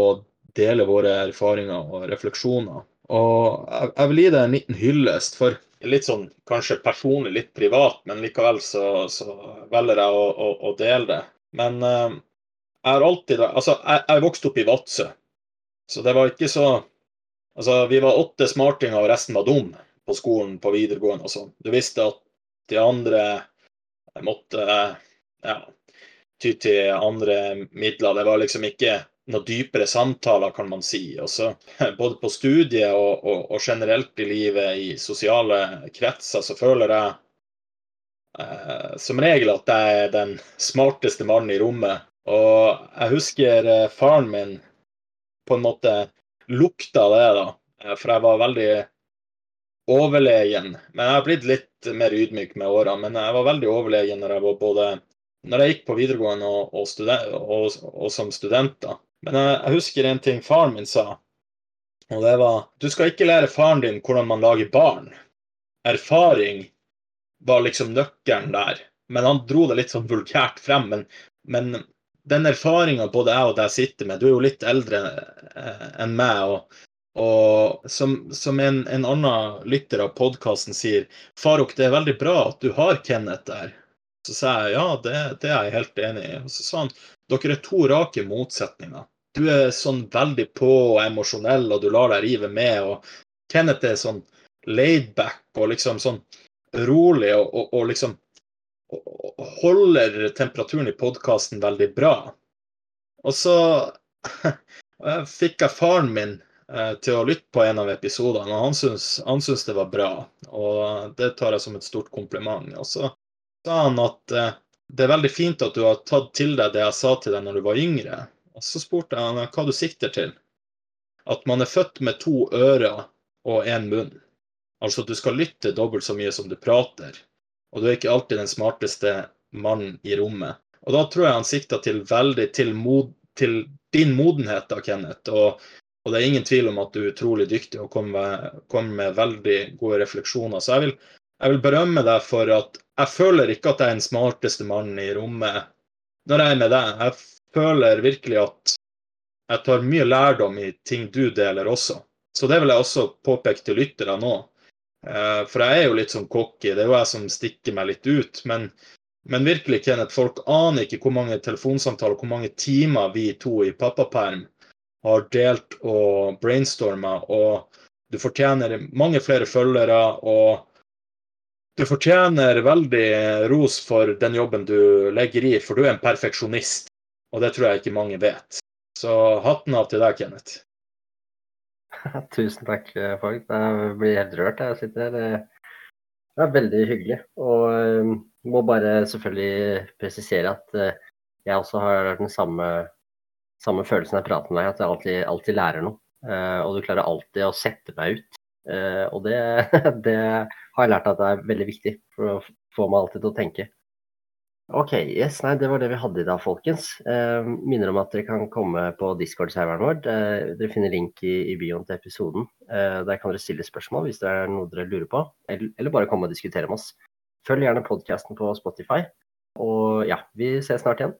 dele våre erfaringer og refleksjoner. Og jeg vil gi deg en liten hyllest for litt sånn kanskje personlig, litt privat, men likevel så, så velger jeg å, å, å, dele det. Men uh, jeg har alltid Altså, jeg, jeg vokste opp i Vadsø, så det var ikke så Altså, vi var åtte smartinger, og resten var dum på skolen på videregående og sånn. Du visste at de andre måtte ja, ty til andre midler. Det var liksom ikke noen dypere samtaler, kan man si. Også, (laughs) både på studiet og, og, og, generelt i livet, i sosiale kretser, så føler jeg eh, som regel at jeg er den smarteste mannen i rommet. Og jeg husker eh, faren min på en måte lukta det, da. Eh, for jeg var veldig overlegen. Men jeg har blitt litt mer ydmyk med årene. Men jeg var veldig overlegen når jeg var både når jeg gikk på videregående og, og, student, og, og som student. da. Men jeg, jeg husker en ting faren min sa, og det var Du skal ikke lære faren din hvordan man lager barn. Erfaring var liksom nøkkelen der. Men han dro det litt sånn vulgært frem. Men, men den erfaringa både jeg og deg sitter med Du er jo litt eldre eh, enn meg. og, og som, som en, en, annen lytter av podkasten sier, Farok, det er veldig bra at du har Kenneth der. Så sa jeg ja, det, det er jeg helt enig i. Og så sa han dere er to rake motsetninger. Du er sånn veldig på og emosjonell, og du lar deg rive med. og Kenneth er sånn laidback og liksom sånn rolig og, og, og liksom holder temperaturen i podkasten veldig bra. Og så (laughs) fikk jeg faren min eh, til å lytte på en av episodene, og han syntes, han syntes det var bra. Og det tar jeg som et stort kompliment. Og så sa han at eh, det er veldig fint at du har tatt til deg det jeg sa til deg når du var yngre. Og så spurte jeg han hva du sikter til. At man er født med to ører og én munn. Altså at du skal lytte dobbelt så mye som du prater. Og du er ikke alltid den smarteste mannen i rommet. Og da tror jeg han sikta til veldig til, mod, til din modenhet, da, Kenneth. Og, og, det er ingen tvil om at du er utrolig dyktig og kommer med, kom med veldig gode refleksjoner. Så jeg vil, jeg vil berømme deg for at jeg føler ikke at jeg er den smarteste mannen i rommet når jeg er med deg. Jeg føler virkelig at jeg tar mye lærdom i ting du deler også. Så det vil jeg også påpeke til lyttere nå. Eh, for jeg er jo litt sånn cocky, det er jo jeg som stikker meg litt ut. Men, men virkelig, Kenneth, folk aner ikke hvor mange telefonsamtaler, hvor mange timer vi to i pappaperm har delt og brainstorma, og du fortjener mange flere følgere. og du fortjener veldig ros for den jobben du legger i, for du er en perfeksjonist. Og det tror jeg ikke mange vet. Så hatten av til deg, Kenneth. (laughs) Tusen takk, folk. Jeg blir helt rørt. Jeg sitter her. Det er veldig hyggelig. Og må bare selvfølgelig presisere at eh, jeg også har den samme, samme følelsen jeg prater med deg, at jeg alltid, alltid lærer noe. Eh, og du klarer alltid å sette meg ut. Eh, og det, (laughs) det har jeg lært at det er veldig viktig for å få meg alltid til å tenke. Ok, yes, nei, Det var det vi hadde i dag, folkens. Eh, minner om at dere kan komme på Discord-serveren vår. Eh, dere finner link i, i bioen til episoden. Eh, der kan dere stille spørsmål hvis det er noe dere lurer på, eller, eller bare komme og diskutere med oss. Følg gjerne podkasten på Spotify. Og ja, vi ses snart igjen.